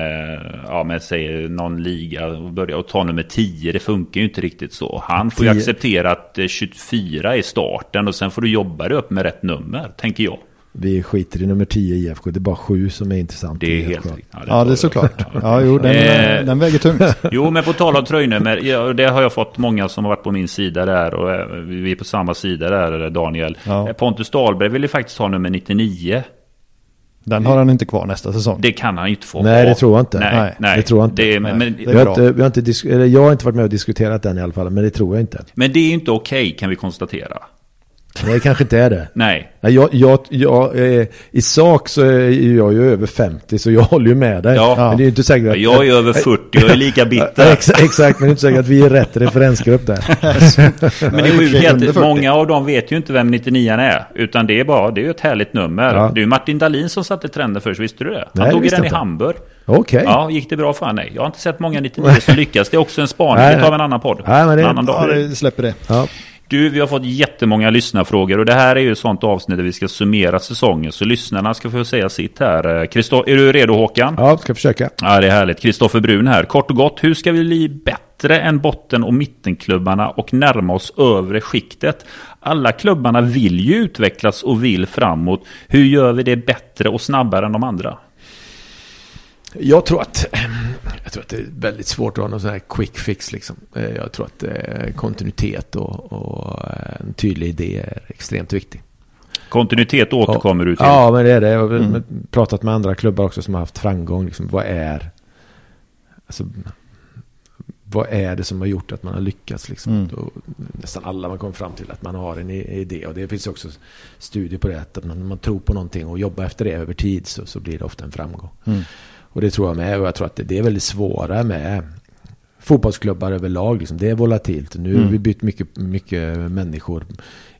ja men säg någon liga och börja och ta nummer 10. Det funkar ju inte riktigt så. Han får ju acceptera att 24 är starten och sen får du jobba dig upp med rätt nummer, tänker jag. Vi skiter i nummer 10 i IFK. Det är bara sju som är intressant. Det är helt riktigt. Ja, ja, det är såklart. Ja, jo, den, eh, den väger tungt. Jo, men på tal om tröjnummer. Ja, det har jag fått många som har varit på min sida där. Och eh, vi är på samma sida där, Daniel. Ja. Eh, Pontus Dahlberg vill ju faktiskt ha nummer 99. Den har han inte kvar nästa säsong. Det kan han inte få. Nej, det tror jag inte. Nej, nej. Det tror jag inte. Det, men, men, det jag, har inte, vi har inte jag har inte varit med och diskuterat den i alla fall, men det tror jag inte. Men det är inte okej, okay, kan vi konstatera. Det kanske inte är det. Nej. Jag, jag, jag, eh, I sak så är jag ju över 50 så jag håller ju med dig. Ja. Men det är inte säkert att, jag är över 40 och är lika bitter. exakt, exakt, men det är inte säkert att vi är rätt referensgrupp där. men det är sjukt många av dem vet ju inte vem 99 är. Utan det är bara, det är ju ett härligt nummer. Ja. Det är ju Martin Dahlin som satte trenden först, visste du det? Han Nej, tog ju den i Hamburg. Okej. Okay. Ja, gick det bra för honom? Nej, jag har inte sett många 99 som lyckas. Det är också en spaning. Det tar vi en annan podd. Nej, men det, en annan dag. Ja, det släpper det. Ja. Du, vi har fått jättemånga lyssnarfrågor och det här är ju ett sånt avsnitt där vi ska summera säsongen. Så lyssnarna ska få säga sitt här. Christo är du redo Håkan? Ja, ska försöka. Ja, det är härligt. Kristoffer Brun här. Kort och gott, hur ska vi bli bättre än botten och mittenklubbarna och närma oss övre skiktet? Alla klubbarna vill ju utvecklas och vill framåt. Hur gör vi det bättre och snabbare än de andra? Jag tror att, jag tror att det är väldigt svårt att ha någon sån här quick fix. Liksom. Eh, jag tror att eh, kontinuitet och, och eh, en tydlig idé är extremt viktig. Kontinuitet återkommer du till? Ja, men det är det. Jag har mm. pratat med andra klubbar också som har haft framgång. Liksom, vad är... Alltså, vad är det som har gjort att man har lyckats? Liksom? Mm. Då, nästan alla man kommer fram till att man har en idé. Och det finns också studier på det. Att man, man tror på någonting och jobbar efter det över tid så, så blir det ofta en framgång. Mm. Och det tror jag med. Och jag tror att det är väldigt svåra med fotbollsklubbar överlag. Liksom. Det är volatilt. Nu mm. har vi bytt mycket, mycket människor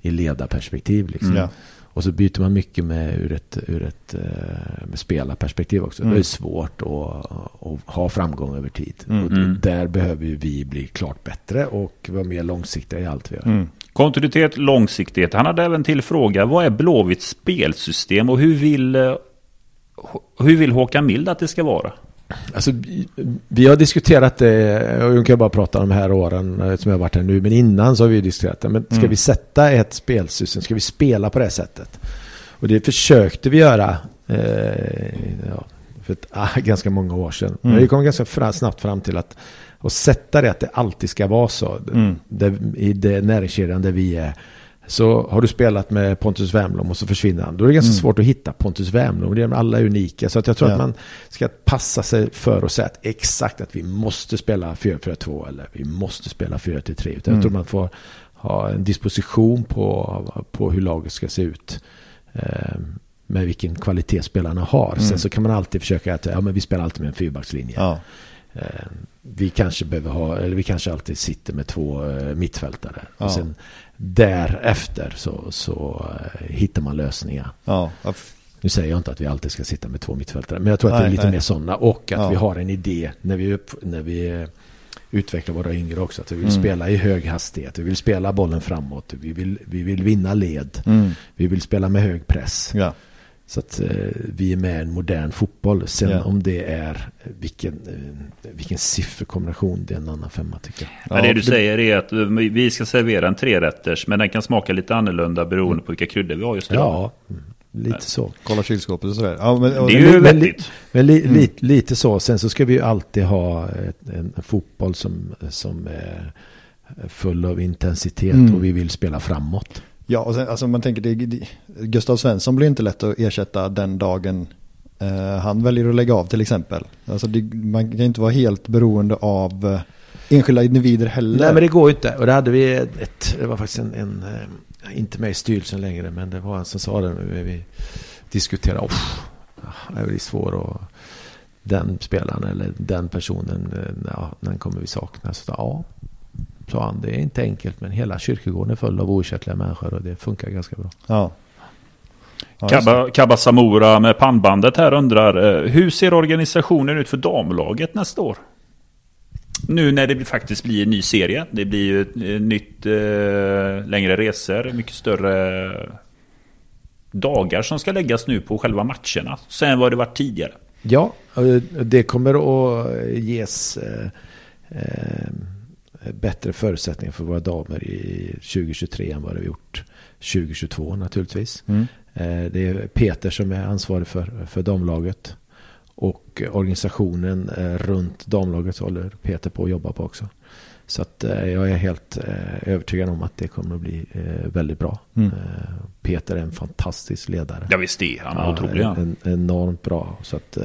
i ledarperspektiv. Liksom. Mm. Och så byter man mycket med ur ett, ur ett eh, med spelarperspektiv också. Mm. Det är svårt att, att, ha framgång över tid. Mm. Och mm. där behöver vi bli klart bättre och vara mer långsiktiga i allt vi gör. Mm. Kontinuitet, långsiktighet. Han hade även till fråga, vad är Blåvitts spelsystem och hur vill eh, hur vill Håkan Mild att det ska vara? Alltså, vi har diskuterat det, och jag kan bara prata om de här åren eh, som jag har varit här nu, men innan så har vi diskuterat det. Men ska mm. vi sätta ett spelsystem, ska vi spela på det sättet? Och det försökte vi göra eh, ja, för ett, ah, ganska många år sedan. Mm. Men vi kom ganska fra, snabbt fram till att och sätta det att det alltid ska vara så. Mm. Det, I det näringskedjan där vi är så har du spelat med Pontus Wernbloom och så försvinner han. Då är det ganska mm. svårt att hitta Pontus Wernbloom. Alla är unika. Så jag tror ja. att man ska passa sig för att säga att exakt att vi måste spela 4-4-2 eller vi måste spela 4-3. Utan mm. jag tror man får ha en disposition på, på hur laget ska se ut. Eh, med vilken kvalitet spelarna har. Mm. Sen så kan man alltid försöka att ja, men vi spelar alltid med en fyrbackslinje. Ja. Vi kanske behöver ha, eller vi kanske alltid sitter med två mittfältare. Ja. Och sen därefter så, så hittar man lösningar. Ja. Nu säger jag inte att vi alltid ska sitta med två mittfältare. Men jag tror att nej, det är lite nej. mer sådana. Och att ja. vi har en idé när vi, upp, när vi utvecklar våra yngre också. Att vi vill mm. spela i hög hastighet. Vi vill spela bollen framåt. Vi vill, vi vill vinna led. Mm. Vi vill spela med hög press. Ja. Så att eh, vi är med i en modern fotboll. Sen ja. om det är vilken, eh, vilken sifferkombination det är en annan femma tycker jag. Ja, det du säger är att vi ska servera en trerätters men den kan smaka lite annorlunda beroende mm. på vilka kryddor vi har just idag. Ja, lite så. Kolla kylskåpet och sådär. Ja, men, det är ju vettigt. Men, li, mm. li, lite så. Sen så ska vi ju alltid ha en, en, fotboll som, som är full av intensitet mm. och vi vill spela framåt. Ja, och sen, alltså man tänker det, det, Gustav Svensson blir inte lätt att ersätta den dagen eh, han väljer att lägga av till exempel. Alltså det, man kan inte vara helt beroende av eh, enskilda individer heller. Nej men det går ju inte. Och det hade vi ett, det var faktiskt en, en eh, inte med i styrelsen längre, men det var en som sa det när vi diskuterade. Oh, ah, det blir svårt och den spelaren eller den personen, eh, ja, den kommer vi sakna. Så ja, sa han, det är inte enkelt men hela kyrkogården är full av oersättliga människor och det funkar ganska bra. Ja. Kabba, Kabba Samora med pannbandet här undrar, eh, hur ser organisationen ut för damlaget nästa år? Nu när det faktiskt blir en ny serie. Det blir ju ett eh, nytt eh, längre resor, mycket större dagar som ska läggas nu på själva matcherna. Sen vad det varit tidigare. Ja, det kommer att ges eh, eh, bättre förutsättningar för våra damer i 2023 än vad det har gjort 2022 naturligtvis. Mm. Eh, det är Peter som är ansvarig för, för damlaget. Och organisationen eh, runt damlaget håller Peter på att jobba på också. Så att eh, jag är helt övertygad om att det kommer att bli väldigt bra. Mm. Peter är en fantastisk ledare. Ja visst är han ja, otrolig. En, enormt bra. Så att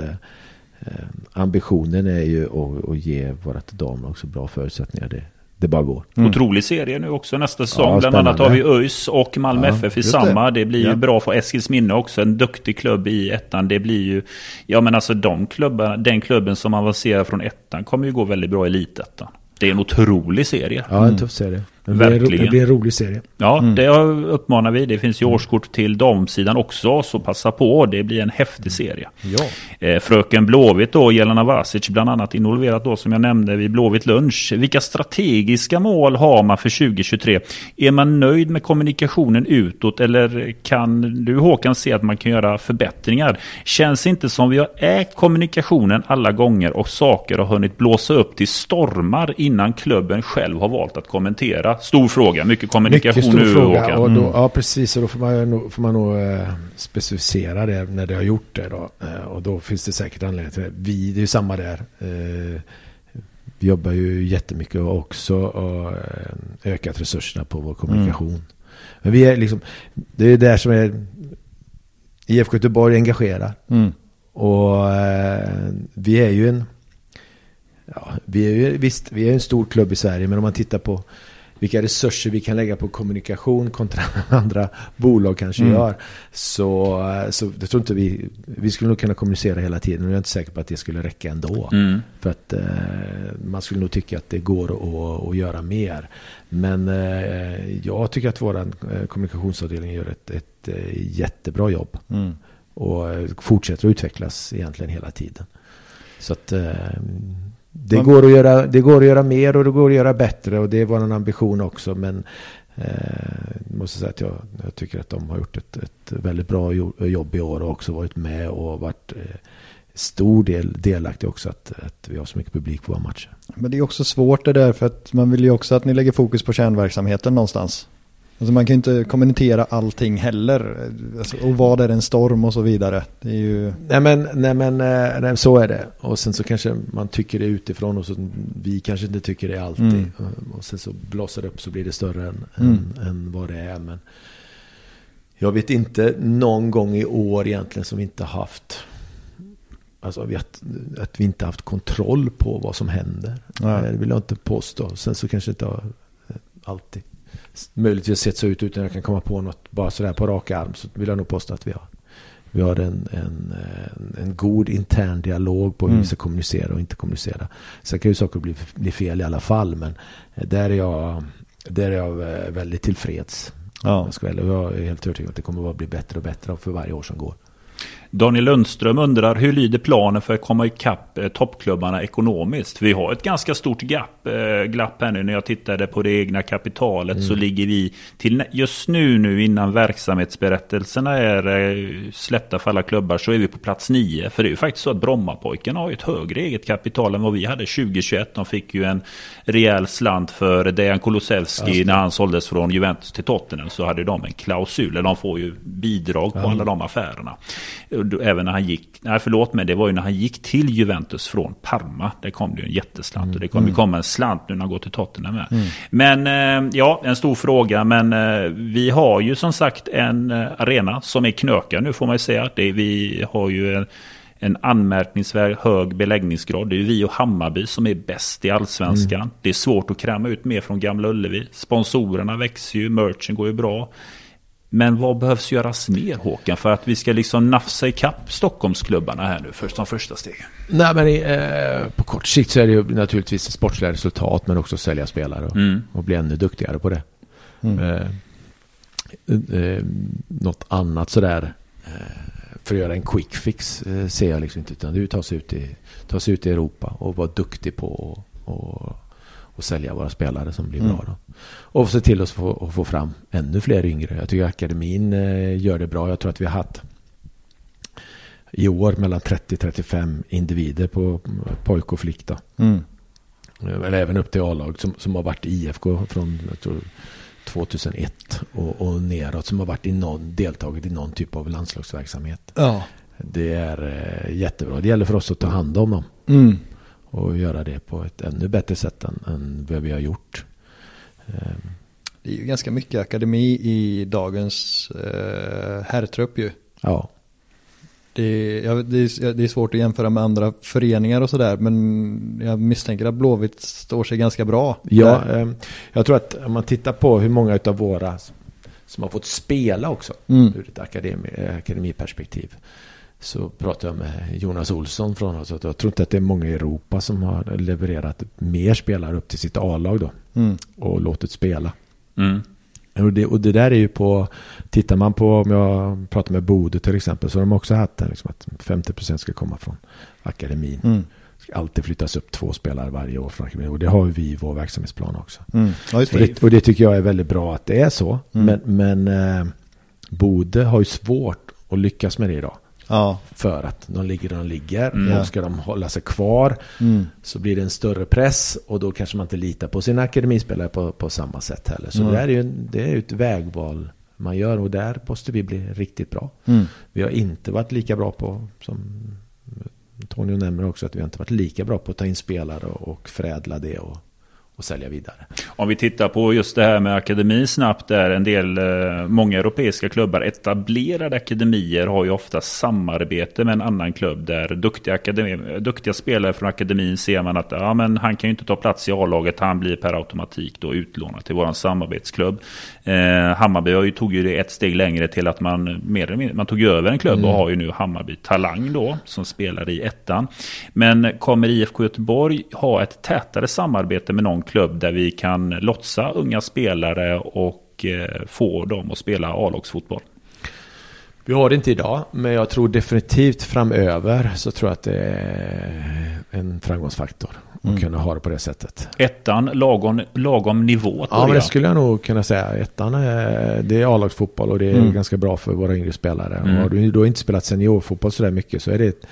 ambitionen är ju att, att ge vårt damlag så bra förutsättningar det, det bara går. Mm. Otrolig serie nu också nästa säsong. Ja, Bland annat har vi ÖIS och Malmö ja, FF i samma. Det. det blir ju ja. bra för Eskilsminne också. En duktig klubb i ettan. Det blir ju... Ja men alltså de klubbarna, den klubben som avancerar från ettan kommer ju gå väldigt bra i elitettan. Det är en otrolig serie. Ja, en tuff serie. Det blir, Verkligen. det blir en rolig serie. Ja, mm. det uppmanar vi. Det finns ju årskort till damsidan också, så passa på. Det blir en häftig serie. Ja. Eh, Fröken Blåvitt då, Jelena Vasic, bland annat involverat då som jag nämnde vid Blåvitt lunch. Vilka strategiska mål har man för 2023? Är man nöjd med kommunikationen utåt eller kan du Håkan se att man kan göra förbättringar? Känns inte som vi har ägt kommunikationen alla gånger och saker har hunnit blåsa upp till stormar innan klubben själv har valt att kommentera Stor fråga, mycket kommunikation mycket stor nu fråga. Och då, mm. Ja, precis. Och då får man, nog, får man nog eh, specificera det när det har gjort det. Då. Eh, och då finns det säkert anledning till det. Vi, det är ju samma där. Eh, vi jobbar ju jättemycket också och ökat resurserna på vår kommunikation. Mm. Men vi är liksom, det är det som är IFK Göteborg engagerar. Mm. Och vi är ju en, ja, vi är ju, visst, vi är en stor klubb i Sverige, men om man tittar på vilka resurser vi kan lägga på kommunikation kontra andra bolag kanske mm. gör. Så, så jag tror inte vi, vi skulle nog kunna kommunicera hela tiden. Och jag är inte säker på att det skulle räcka ändå. Mm. För att eh, man skulle nog tycka att det går att, att göra mer. Men eh, jag tycker att vår eh, kommunikationsavdelning gör ett, ett, ett eh, jättebra jobb. Mm. Och eh, fortsätter att utvecklas egentligen hela tiden. Så att eh, det, går att göra, det går att göra mer och det går att göra bättre och det är vår ambition också. Men eh, måste säga att jag, jag, tycker att de har gjort ett, ett väldigt bra jobb i år och också varit med och varit eh, stor del delaktig också att, att vi har så mycket publik på våra matcher. Men det är också svårt det där för att man vill ju också att ni lägger fokus på kärnverksamheten någonstans. Alltså man kan ju inte kommentera allting heller. Alltså, och vad är en storm och så vidare. Det är ju... Nej men, nej, men eh, nej, så är det. Och sen så kanske man tycker det utifrån och så vi kanske inte tycker det alltid. Mm. Och sen så blossar det upp så blir det större än, mm. än, än, vad det är. Men jag vet inte någon gång i år egentligen som vi inte haft Alltså att, att vi inte haft kontroll på vad som händer. Ja. Det vill jag inte påstå. Sen så kanske det inte har alltid möjligtvis sett så ut utan jag kan komma på något bara sådär på rak arm så vill jag nog påstå att vi har Vi har en, en, en, god intern dialog på hur mm. vi ska kommunicera och inte kommunicera. Sen kan ju saker bli, bli fel i alla fall. Men där är jag, där är jag väldigt tillfreds. Ja. Jag, jag är helt övertygad att det kommer att bli bättre och bättre för varje år som går. Daniel Lundström undrar hur lyder planen för att komma ikapp eh, toppklubbarna ekonomiskt? Vi har ett ganska stort gap, eh, glapp här nu. När jag tittade på det egna kapitalet mm. så ligger vi till just nu, nu innan verksamhetsberättelserna är eh, släppta för alla klubbar så är vi på plats nio. För det är ju faktiskt så att Brommapojkarna har ett högre eget kapital än vad vi hade 2021. De fick ju en rejäl slant för Dejan Kulusevski alltså. när han såldes från Juventus till Tottenham. Så hade de en klausul, de får ju bidrag på mm. alla de affärerna även när han gick, nej förlåt mig, det var ju när han gick till Juventus från Parma. Det kom det ju en jätteslant mm. och det kommer mm. komma en slant nu när han går till Tottenham med. Mm. Men eh, ja, en stor fråga. Men eh, vi har ju som sagt en eh, arena som är knökad nu får man ju säga. Det, vi har ju en, en anmärkningsvärd hög beläggningsgrad. Det är ju vi och Hammarby som är bäst i allsvenskan. Mm. Det är svårt att kräma ut mer från Gamla Ullevi. Sponsorerna växer ju, merchen går ju bra. Men vad behövs göras mer Håkan för att vi ska liksom nafsa ikapp Stockholmsklubbarna här nu först som första steg? Nej men eh, på kort sikt så är det ju naturligtvis sportsliga resultat men också sälja spelare och, mm. och bli ännu duktigare på det. Mm. Eh, eh, något annat sådär eh, för att göra en quick fix eh, ser jag liksom inte utan det är att ta sig ut i, ta sig ut i Europa och vara duktig på och, och sälja våra spelare som blir mm. bra. Då. Och se till att få, att få fram ännu fler yngre. Jag tycker akademin eh, gör det bra. Jag tror att vi har haft i år mellan 30-35 individer på pojk och flick. Mm. Eller även upp till A-lag som, som har varit i IFK från tror, 2001 och, och neråt. Som har varit i någon, deltagit i någon typ av landslagsverksamhet. Ja. Det är eh, jättebra. Det gäller för oss att ta hand om dem. Mm och göra det på ett ännu bättre sätt än, än vad vi har gjort. Ehm. Det är ju ganska mycket akademi i dagens eh, herrtrupp ju. Ja. Det, ja, det, är, det är svårt att jämföra med andra föreningar och sådär men jag misstänker att Blåvitt står sig ganska bra. Ja, eh, jag tror att om man tittar på hur många av våra som har fått spela också mm. ur ett akademi, akademiperspektiv så pratade jag med Jonas Olsson från oss. Jag tror inte att det är många i Europa som har levererat mer spelare upp till sitt A-lag då. Mm. Och låtit spela. Mm. Och, det, och det där är ju på, tittar man på, om jag pratar med Bode till exempel, så har de också haft en, liksom att 50% ska komma från akademin. Mm. Ska alltid flyttas upp två spelare varje år från akademin. Och det har vi i vår verksamhetsplan också. Mm. Ja, och, det, och, det, tycker jag är väldigt bra att det är så. Mm. Men, men eh, Bode har ju svårt att lyckas med det idag. Ja. För att de ligger där de ligger. Mm. Och ska de hålla sig kvar mm. så blir det en större press. Och då kanske man inte litar på sina akademispelare på, på samma sätt heller. Så mm. det, är ju, det är ett vägval man gör. Och där måste vi bli riktigt bra. Mm. Vi har inte varit lika bra på, som Tony nämner också, att vi har inte varit lika bra på att ta in spelare och, och förädla det. Och, och sälja vidare. Om vi tittar på just det här med akademi snabbt där en del, eh, många europeiska klubbar, etablerade akademier har ju ofta samarbete med en annan klubb där duktiga, akademi, duktiga spelare från akademin ser man att ja, men han kan ju inte ta plats i A-laget, han blir per automatik då utlånad till våran samarbetsklubb. Eh, Hammarby tog ju det ett steg längre till att man mer man tog över en klubb mm. och har ju nu Hammarby Talang då som spelar i ettan. Men kommer IFK Göteborg ha ett tätare samarbete med någon klubb där vi kan lotsa unga spelare och eh, få dem att spela A-lagsfotboll? Vi har det inte idag, men jag tror definitivt framöver så tror jag att det är en framgångsfaktor att mm. kunna ha det på det sättet. Ettan, lagom, lagom nivå? Ja, men det skulle jag nog kunna säga. Ettan, är, det är A-lagsfotboll och det är mm. ganska bra för våra yngre spelare. Mm. Har du då inte spelat seniorfotboll så där mycket så är det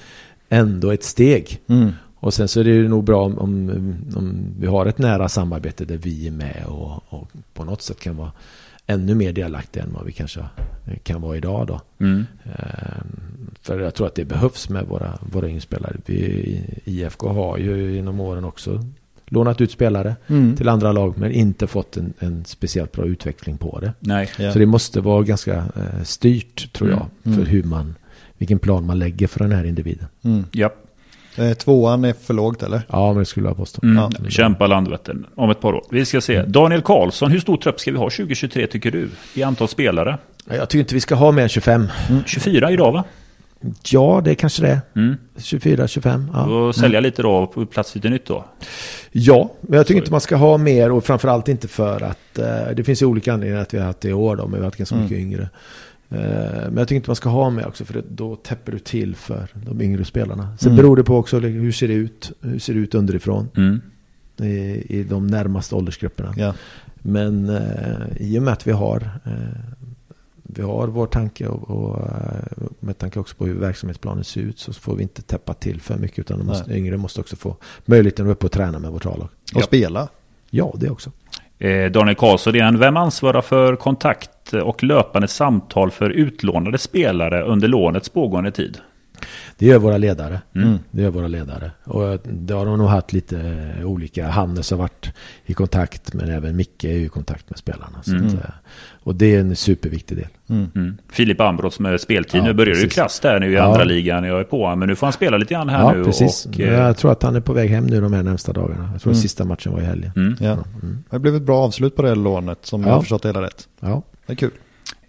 ändå ett steg. Mm. Och sen så är det ju nog bra om, om, om, vi har ett nära samarbete där vi är med och, och, på något sätt kan vara ännu mer delaktiga än vad vi kanske kan vara idag då. Mm. Ehm, för jag tror att det behövs med våra, våra inspelare. Vi, IFK har ju genom åren också lånat ut spelare mm. till andra lag men inte fått en, en speciellt bra utveckling på det. Nej, ja. Så det måste vara ganska eh, styrt tror jag mm. för hur man, vilken plan man lägger för den här individen. Mm. Ja. Eh, tvåan är för lågt eller? Ja, men det skulle jag påstå. Mm. Ja. Kämpa Landvetter om ett par år. Vi ska se. Daniel Karlsson, hur stor trupp ska vi ha 2023 tycker du? I antal spelare? Jag tycker inte vi ska ha mer än 25. Mm. 24 idag va? Ja, det är kanske det. Mm. 24, 25. Ja. Och sälja mm. lite då på plats lite nytt då? Ja, men jag tycker inte man ska ha mer och framförallt inte för att eh, det finns ju olika anledningar att vi har haft det i år då, men vi har varit ganska mm. mycket yngre. Eh, men jag tycker inte man ska ha mer också för då täpper du till för de yngre spelarna. Sen mm. beror det på också hur ser det ut, hur ser det ut underifrån mm. i, i de närmaste åldersgrupperna. Ja. Men eh, i och med att vi har eh, vi har vår tanke och, och, eh, med tanke också på hur verksamhetsplanen ser ut så får vi inte täppa till för mycket utan de måste, yngre måste också få möjligheten att vara uppe och träna med vårt A-lag. Och ja. spela. Ja, det också. Eh, Daniel Karlsson igen, vem ansvarar för kontakt och löpande samtal för utlånade spelare under lånets pågående tid? Det gör våra ledare. Mm. Det gör våra ledare. Och det har de nog haft lite olika. Hannes har varit i kontakt men även Micke är i kontakt med spelarna. Mm. Att, eh, och det är en superviktig del. Mm. Mm. Filip Ambros med speltid. Ja, nu börjar det ju klass där nu i ja. andra ligan. Jag är på men nu får han spela lite grann här ja, nu. Precis. Och, eh, jag tror att han är på väg hem nu de här närmsta dagarna. Jag tror mm. sista matchen var i helgen. Mm. Ja. Mm. Det blev ett bra avslut på det lånet som jag har förstått hela rätt. Ja. Det är kul.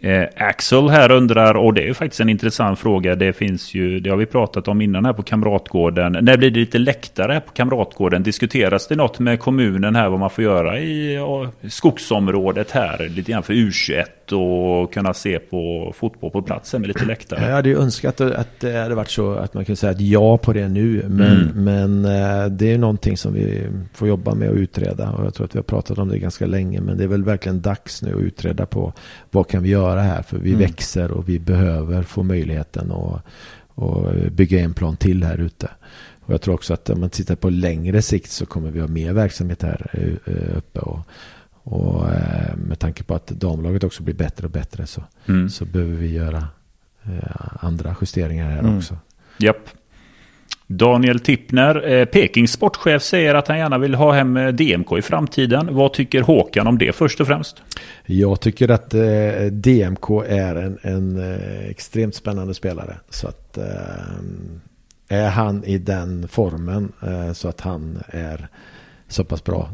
Eh, Axel här undrar, och det är ju faktiskt en intressant fråga. Det finns ju, det har vi pratat om innan här på Kamratgården. När blir det lite läktare här på Kamratgården? Diskuteras det något med kommunen här vad man får göra i skogsområdet här? Lite grann för U21 och kunna se på fotboll på platsen med lite läktare. Jag hade ju önskat att det hade varit så att man kunde säga ett ja på det nu. Men, mm. men eh, det är någonting som vi får jobba med och utreda. Och jag tror att vi har pratat om det ganska länge. Men det är väl verkligen dags nu att utreda på vad kan vi göra här. För vi mm. växer och vi behöver få möjligheten att och bygga en plan till här ute. Och jag tror också att om man tittar på längre sikt så kommer vi ha mer verksamhet här eh, uppe. Och, och eh, med tanke på att damlaget också blir bättre och bättre så, mm. så behöver vi göra eh, andra justeringar här mm. också. Japp. Daniel Tippner, eh, Pekings sportchef, säger att han gärna vill ha hem DMK i framtiden. Vad tycker Håkan om det först och främst? Jag tycker att DMK är en, en extremt spännande spelare. Så att är han i den formen så att han är så pass bra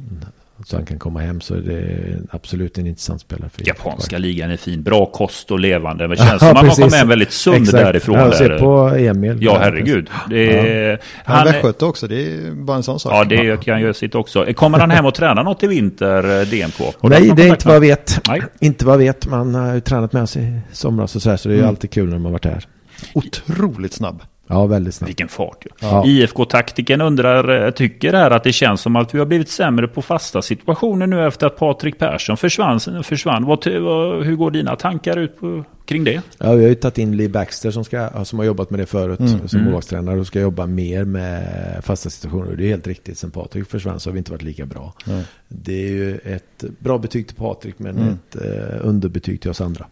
så han kan komma hem så är det absolut en intressant spelare. För Japanska ligan är fin, bra kost och levande. Det känns som att man kommer hem väldigt sund Exakt. därifrån. Jag ser på Emil. Ja, herregud. Det är, ja. Han, han västgöte också, det är bara en sån sak. Ja, det kan göra sitt också. Kommer han hem och träna något i vinter, eh, DMK? Har Nej, det är inte vad jag vet. Nej. Inte vad jag vet. Man har ju tränat med oss i somras och så här, så det är mm. alltid kul när man har varit här. Otroligt snabb. Ja, väldigt snabbt. Vilken fart. Ja. IFK-taktiken undrar, eh, tycker här att det känns som att vi har blivit sämre på fasta situationer nu efter att Patrik Persson försvann. försvann. Vad, vad, hur går dina tankar ut på, kring det? Ja, vi har ju tagit in Lee Baxter som, ska, som har jobbat med det förut mm. som mm. målvaktstränare och ska jobba mer med fasta situationer. Det är helt riktigt. Sen Patrik försvann så har vi inte varit lika bra. Mm. Det är ju ett bra betyg till Patrik men mm. ett eh, underbetyg till oss andra.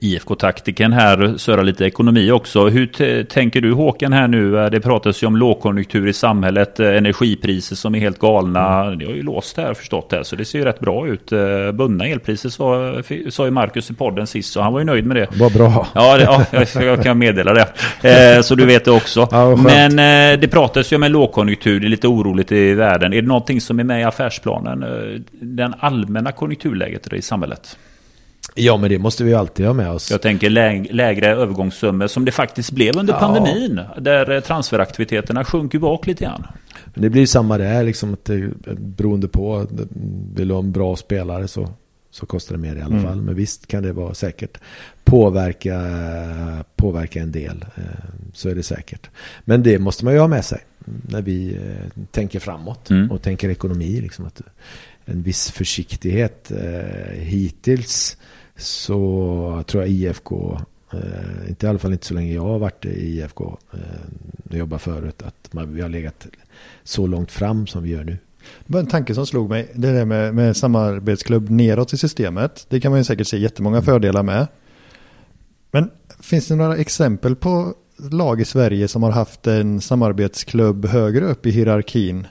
IFK-taktiken här, söra lite ekonomi också. Hur tänker du Håkan här nu? Det pratas ju om lågkonjunktur i samhället, eh, energipriser som är helt galna. Det har ju låst här förstått det, så det ser ju rätt bra ut. Eh, bundna elpriser sa, sa ju Marcus i podden sist, så han var ju nöjd med det. Vad bra. Ja, det, ja jag kan meddela det. Eh, så du vet det också. Ja, Men det pratas ju om en lågkonjunktur, det är lite oroligt i världen. Är det någonting som är med i affärsplanen? Den allmänna konjunkturläget i samhället? Ja, men det måste vi alltid ha med oss. Jag tänker lä lägre övergångssummor som det faktiskt blev under ja. pandemin. Där eh, transferaktiviteterna sjunker bak lite grann. Men det blir samma där, liksom att det, beroende på. Vill du ha en bra spelare så, så kostar det mer i alla mm. fall. Men visst kan det vara säkert påverka, påverka en del. Eh, så är det säkert. Men det måste man ju ha med sig när vi eh, tänker framåt mm. och tänker ekonomi. Liksom att en viss försiktighet hittills så tror jag IFK, eh, inte i alla fall inte så länge jag har varit i IFK, eh, jobbat förut, att man, vi har legat så långt fram som vi gör nu. Det var en tanke som slog mig, det där med, med samarbetsklubb neråt i systemet. Det kan man ju säkert se jättemånga fördelar med. Men finns det några exempel på lag i Sverige som har haft en samarbetsklubb högre upp i hierarkin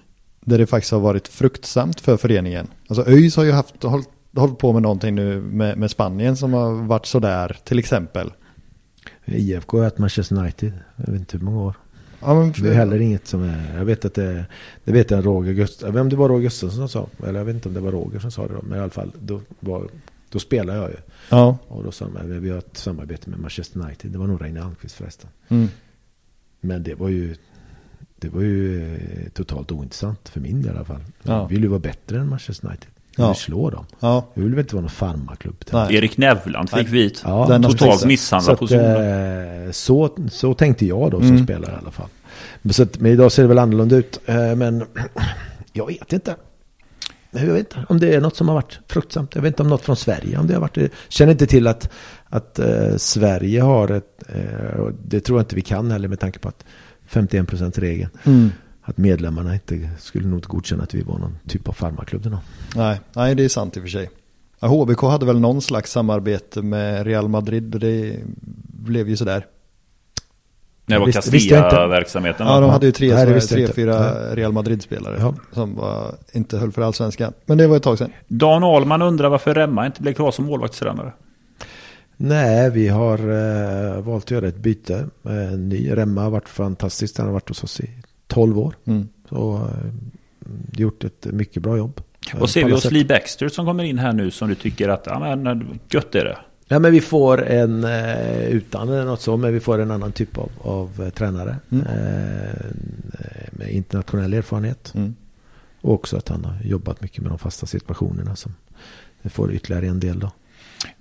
där det faktiskt har varit fruktsamt för föreningen? Alltså ÖIS har ju haft, hållit hållit på med någonting nu med, med Spanien som har varit sådär till exempel. IFK har haft Manchester United, jag vet inte hur många år. Ja, men, det är heller inget som är, jag vet att det, det vet jag Roger Gustafsson, vem det var Roger Gustafsson som sa, eller jag vet inte om det var Roger som sa det då, men i alla fall, då var Då spelar jag ju. Ja. Och då sa de, vi har ett samarbete med Manchester United. Det var nog Reine Almqvist förresten. Mm. Men det var ju, det var ju eh, totalt ointressant för min del i alla fall. Ja. Jag vill ju vara bättre än Manchester United. Jag Ja. vill slå dem. Ja. Jag vill väl inte vara någon farmaklubb. Erik Nevland fick vit. Ja, Totalt misshandlad på zonen. eh, så, så tänkte jag då som Mm. spelare i alla fall. Men, så att, men idag ser det väl annorlunda ut. Eh, Men jag vet inte. Jag vet inte om det är något som har varit fruktsamt. Jag vet inte om något från Sverige. Om det har varit det. Känner inte till att, att eh, Sverige har ett, eh, det tror jag inte vi kan heller med tanke på att 51% regeln. Mm. Att medlemmarna inte skulle nog inte godkänna att vi var någon typ av farmaklubb. Nej, nej, det är sant i och för sig. HBK hade väl någon slags samarbete med Real Madrid och det blev ju sådär. Det var. Castilla-verksamheten. Ja, de hade ju tre, Nej, tre, fyra Real Madrid-spelare Ja. som var, inte höll för allsvenskan. Men det var ett tag sedan. Dan Ahlman undrar varför Remma inte blev kvar som målvaktstränare. Nej, vi har eh, valt att göra ett byte. Eh, En ny Remma har varit fantastisk. Han har varit hos oss i 12 år. Mm. Så eh, gjort ett mycket bra jobb. Vad ser vi hos. Lee Baxter som kommer in här nu som du tycker att, ja men gött är det. Ja, men vi får en, eh, utan något så, men vi får en annan typ av, av eh, tränare. Mm. Med internationell erfarenhet. Mm. Och också att han har jobbat mycket med de fasta situationerna. Som får ytterligare en del då.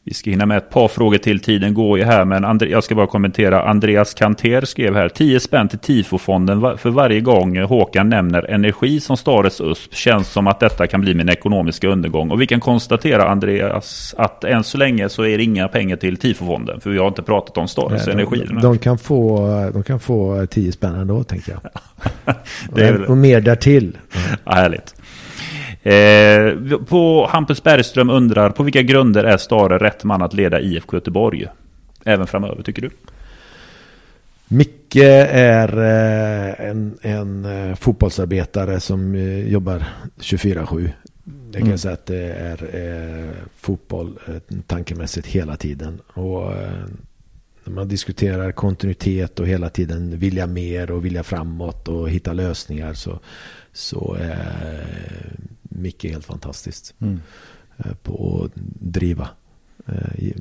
Vi ska hinna med ett par frågor till. Tiden går ju här, men Andre, jag ska bara kommentera. Andreas Kanter skrev här. 10 spänn till Tifofonden för varje gång Håkan nämner energi som Stares USP. Känns som att detta kan bli min ekonomiska undergång. Och vi kan konstatera, Andreas, att än så länge så är det inga pengar till Tifofonden. För vi har inte pratat om Stares Eh, energi. de, de, kan få, de kan få 10 spänn ändå, tänker jag. Det är och mer därtill. Ja, härligt. Eh, på Hampus Bergström undrar på vilka grunder är Stare rätt man att leda IFK Göteborg? Även framöver tycker du? Micke är eh, en, en eh, fotbollsarbetare som eh, jobbar 24-7. Jag kan Mm. säga att det är fotboll tankemässigt hela tiden. Och när man diskuterar kontinuitet och hela tiden vilja mer och vilja framåt och hitta lösningar så, så Micke helt fantastiskt Mm. eh, på att driva eh,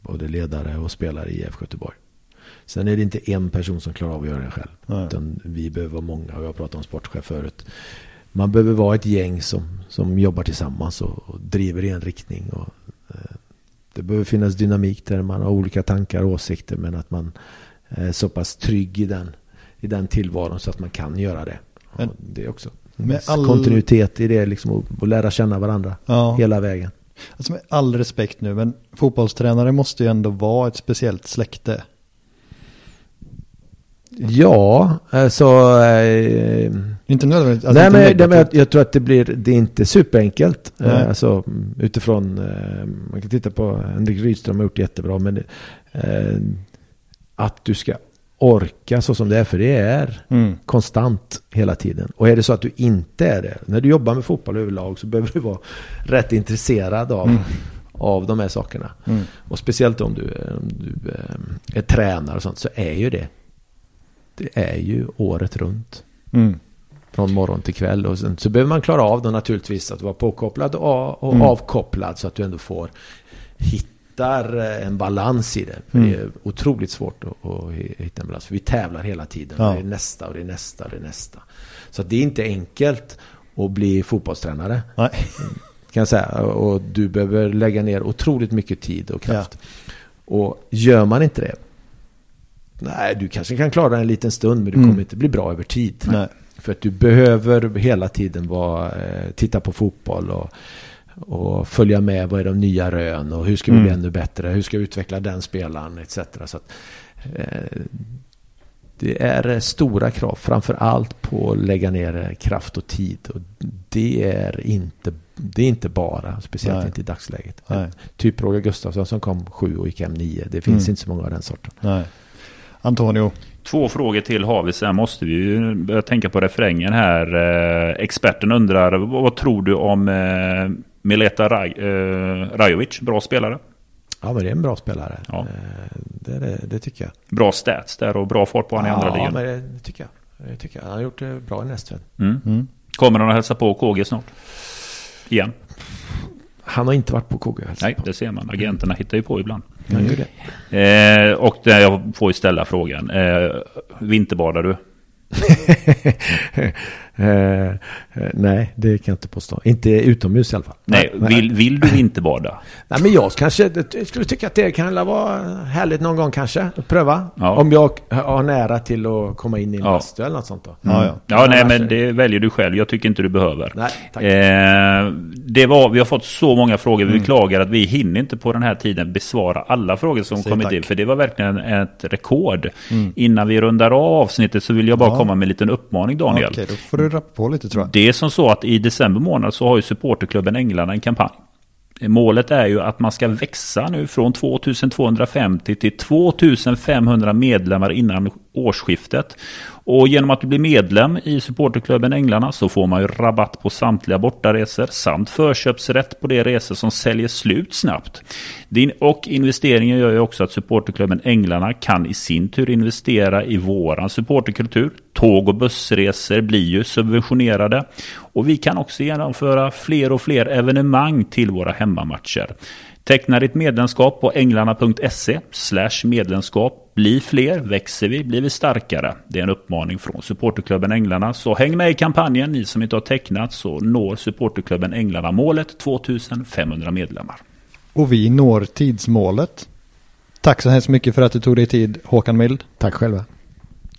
både ledare och spelare i IFK Göteborg. Sen är det inte en person som klarar av att göra det själv. Nej. Utan vi behöver vara många. Och jag har pratat om sportchef förut. Man behöver vara ett gäng som, som jobbar tillsammans och, och driver i en riktning. Och, eh, det behöver finnas dynamik där man har olika tankar och åsikter. Men att man är så pass trygg i den, i den tillvaron så att man kan göra det. Men- det är också Med all- kontinuitet i det. Liksom, och, och lära känna varandra Ja. hela vägen. Alltså med all respekt nu, men fotbollstränare måste ju ändå vara ett speciellt släkte. Ja, alltså... Eh, Inte nödvändigtvis. alltså nej, inte men, nej, negativt. men jag, jag tror att det blir, det är inte superenkelt. Eh, alltså utifrån, eh, man kan titta på Henrik Rydström har gjort det jättebra. Men eh, att du ska orka så som det är, för det är Mm. konstant hela tiden. Och är det så att du inte är det, när du jobbar med fotboll överlag så behöver du vara rätt intresserad av, Mm. av de här sakerna. Mm. Och speciellt om du, om du eh, är tränare och sånt så är ju det. Det är ju året runt. Mm. Från morgon till kväll. Och sen så behöver man klara av då naturligtvis att vara påkopplad och, och Mm. avkopplad. Så att du ändå får hittar eh, en balans i det. För Mm. det är otroligt svårt att, att hitta en balans. För vi tävlar hela tiden. Ja. Det är nästa och det är nästa och det är nästa. Så det är inte enkelt att bli fotbollstränare. Nej. Kan jag säga. Och du behöver lägga ner otroligt mycket tid och kraft. Och gör man inte det. Nej, du kanske kan klara en liten stund. Men du Mm. kommer inte bli bra över tid. Nej. För att du behöver hela tiden vara, eh, titta på fotboll och, och följa med. Vad är de nya rön och hur ska vi bli Mm. ännu bättre? Hur ska vi utveckla den spelaren etc. Så att, eh, det är eh, stora krav, framför allt på att lägga ner eh, kraft och tid. Och det är inte, det är inte bara, speciellt Nej. inte i dagsläget. Nej. Typ Roger Gustafsson som kom sju och gick hem nio. Det finns Mm. inte så många av den sorten. Nej. Antonio. Två frågor till har vi. Sen måste vi ju börja tänka på refrängen här. Eh, experten undrar, vad, tror du om Mileta Raj, eh, Rajovic? Bra spelare. Ja, men det är en bra spelare. Ja. Eh, Det, det, det tycker jag. Bra stats där och bra fart på han i andra ja, ligan. men det, det tycker jag. Det tycker jag. Han har gjort det bra i Nästved. Mm. Mm. Kommer han att hälsa på KG snart? Igen? Han har inte varit på KG. Nej, det ser man. Agenterna hittar ju på ibland. Mm. Eh, och där jag får ju ställa frågan. Eh, vinterbadar du? Eh, eh, nej, det kan jag inte påstå. Inte utomhus i alla fall. Nej, nej. Vill, vill du inte bada? nej, men jag kanske jag skulle tycka att det kan vara härligt någon gång kanske. Att pröva. Ja. Om jag har nära till att komma in i en ja. bastu eller något sånt då. Mm. Ja, ja. ja nej, men det väljer du själv. Jag tycker inte du behöver. Nej, tack. Eh, det var, vi har fått så många frågor. Vi mm. beklagar att vi hinner inte på den här tiden besvara alla frågor som Säg kommit tack. in. För det var verkligen ett rekord. Mm. Innan vi rundar av avsnittet så vill jag bara komma med en liten uppmaning Daniel. Okej, börjar rappa på lite tror jag. Det är som så att i december månad så har ju supporterklubben Änglarna en kampanj. Målet är ju att man ska växa nu från 2250 till 2500 medlemmar innan årsskiftet. Och genom att du blir medlem i supporterklubben Änglarna så får man ju rabatt på samtliga bortaresor samt förköpsrätt på de resor som säljer slut snabbt. Din och investeringen gör ju också att supporterklubben Änglarna kan i sin tur investera i våran supporterkultur. Tåg och bussresor blir ju subventionerade och vi kan också genomföra fler och fler evenemang till våra hemmamatcher. Teckna ditt medlemskap på änglarna.se medlemskap. Bli fler, växer vi, blir vi starkare. Det är en uppmaning från supporterklubben Änglarna. Så häng med i kampanjen, ni som inte har tecknat, så når supporterklubben Änglarna målet 2500 medlemmar. Och vi når tidsmålet. Tack så hemskt mycket för att du tog dig tid, Håkan Mild. Tack själva.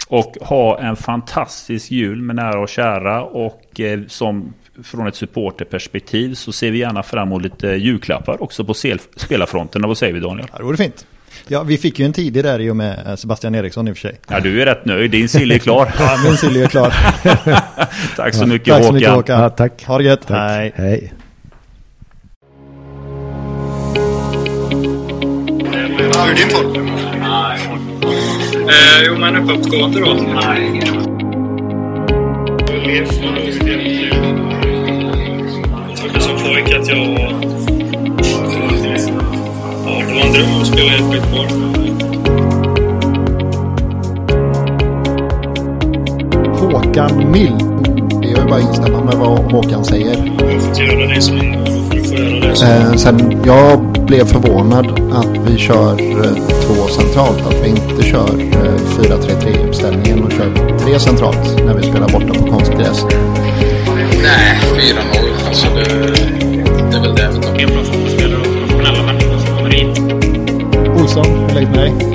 Och ha en fantastisk jul med nära och kära och eh, som från ett supporterperspektiv så ser vi gärna fram emot lite julklappar också på spelarfronten. Vad säger vi Daniel? Ja, det vore fint. Ja, vi fick ju en tidig där i och med eh, Sebastian Eriksson i och för sig. Ja, du är rätt nöjd. Din sill är klar. ja, min sill är klar. tack så mycket tack Håkan. Så mycket, Håkan. Ja, tack. Ha det gött. Tack. Hej. Hej. Hur är din form? Eh, jo, men uppåtgående då. Som pojke att jag... Ja, det var en dröm att spela i ett skitbar. Håkan Mild. Det är ju bara att instämma med vad Håkan säger. Jag göra det som. Eh, sen jag blev förvånad att vi kör eh, två centralt. Att vi inte kör eh, 4-3-3 uppställningen och kör tre centralt när vi spelar borta på konstgräs. Nej, 4-0. Alltså det, det är väl det. En bra fotbollsspelare och professionella människor som kommer hit. Olsson, hur läget med dig?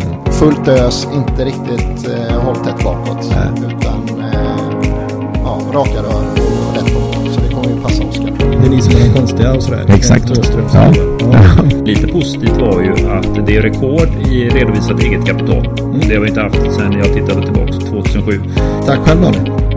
fullt ös, inte riktigt eh, hålltätt bakåt. Nej. Utan eh, ja, raka rör och rätt på. Så det kommer ju passa Oskar. Det är ni som är de konstiga och sådär. Exakt. Ja. Ja. Lite positivt var ju att det är rekord i redovisat eget kapital. Mm. Det har vi inte haft sedan jag tittade tillbaka 2007. Tack själv Daniel.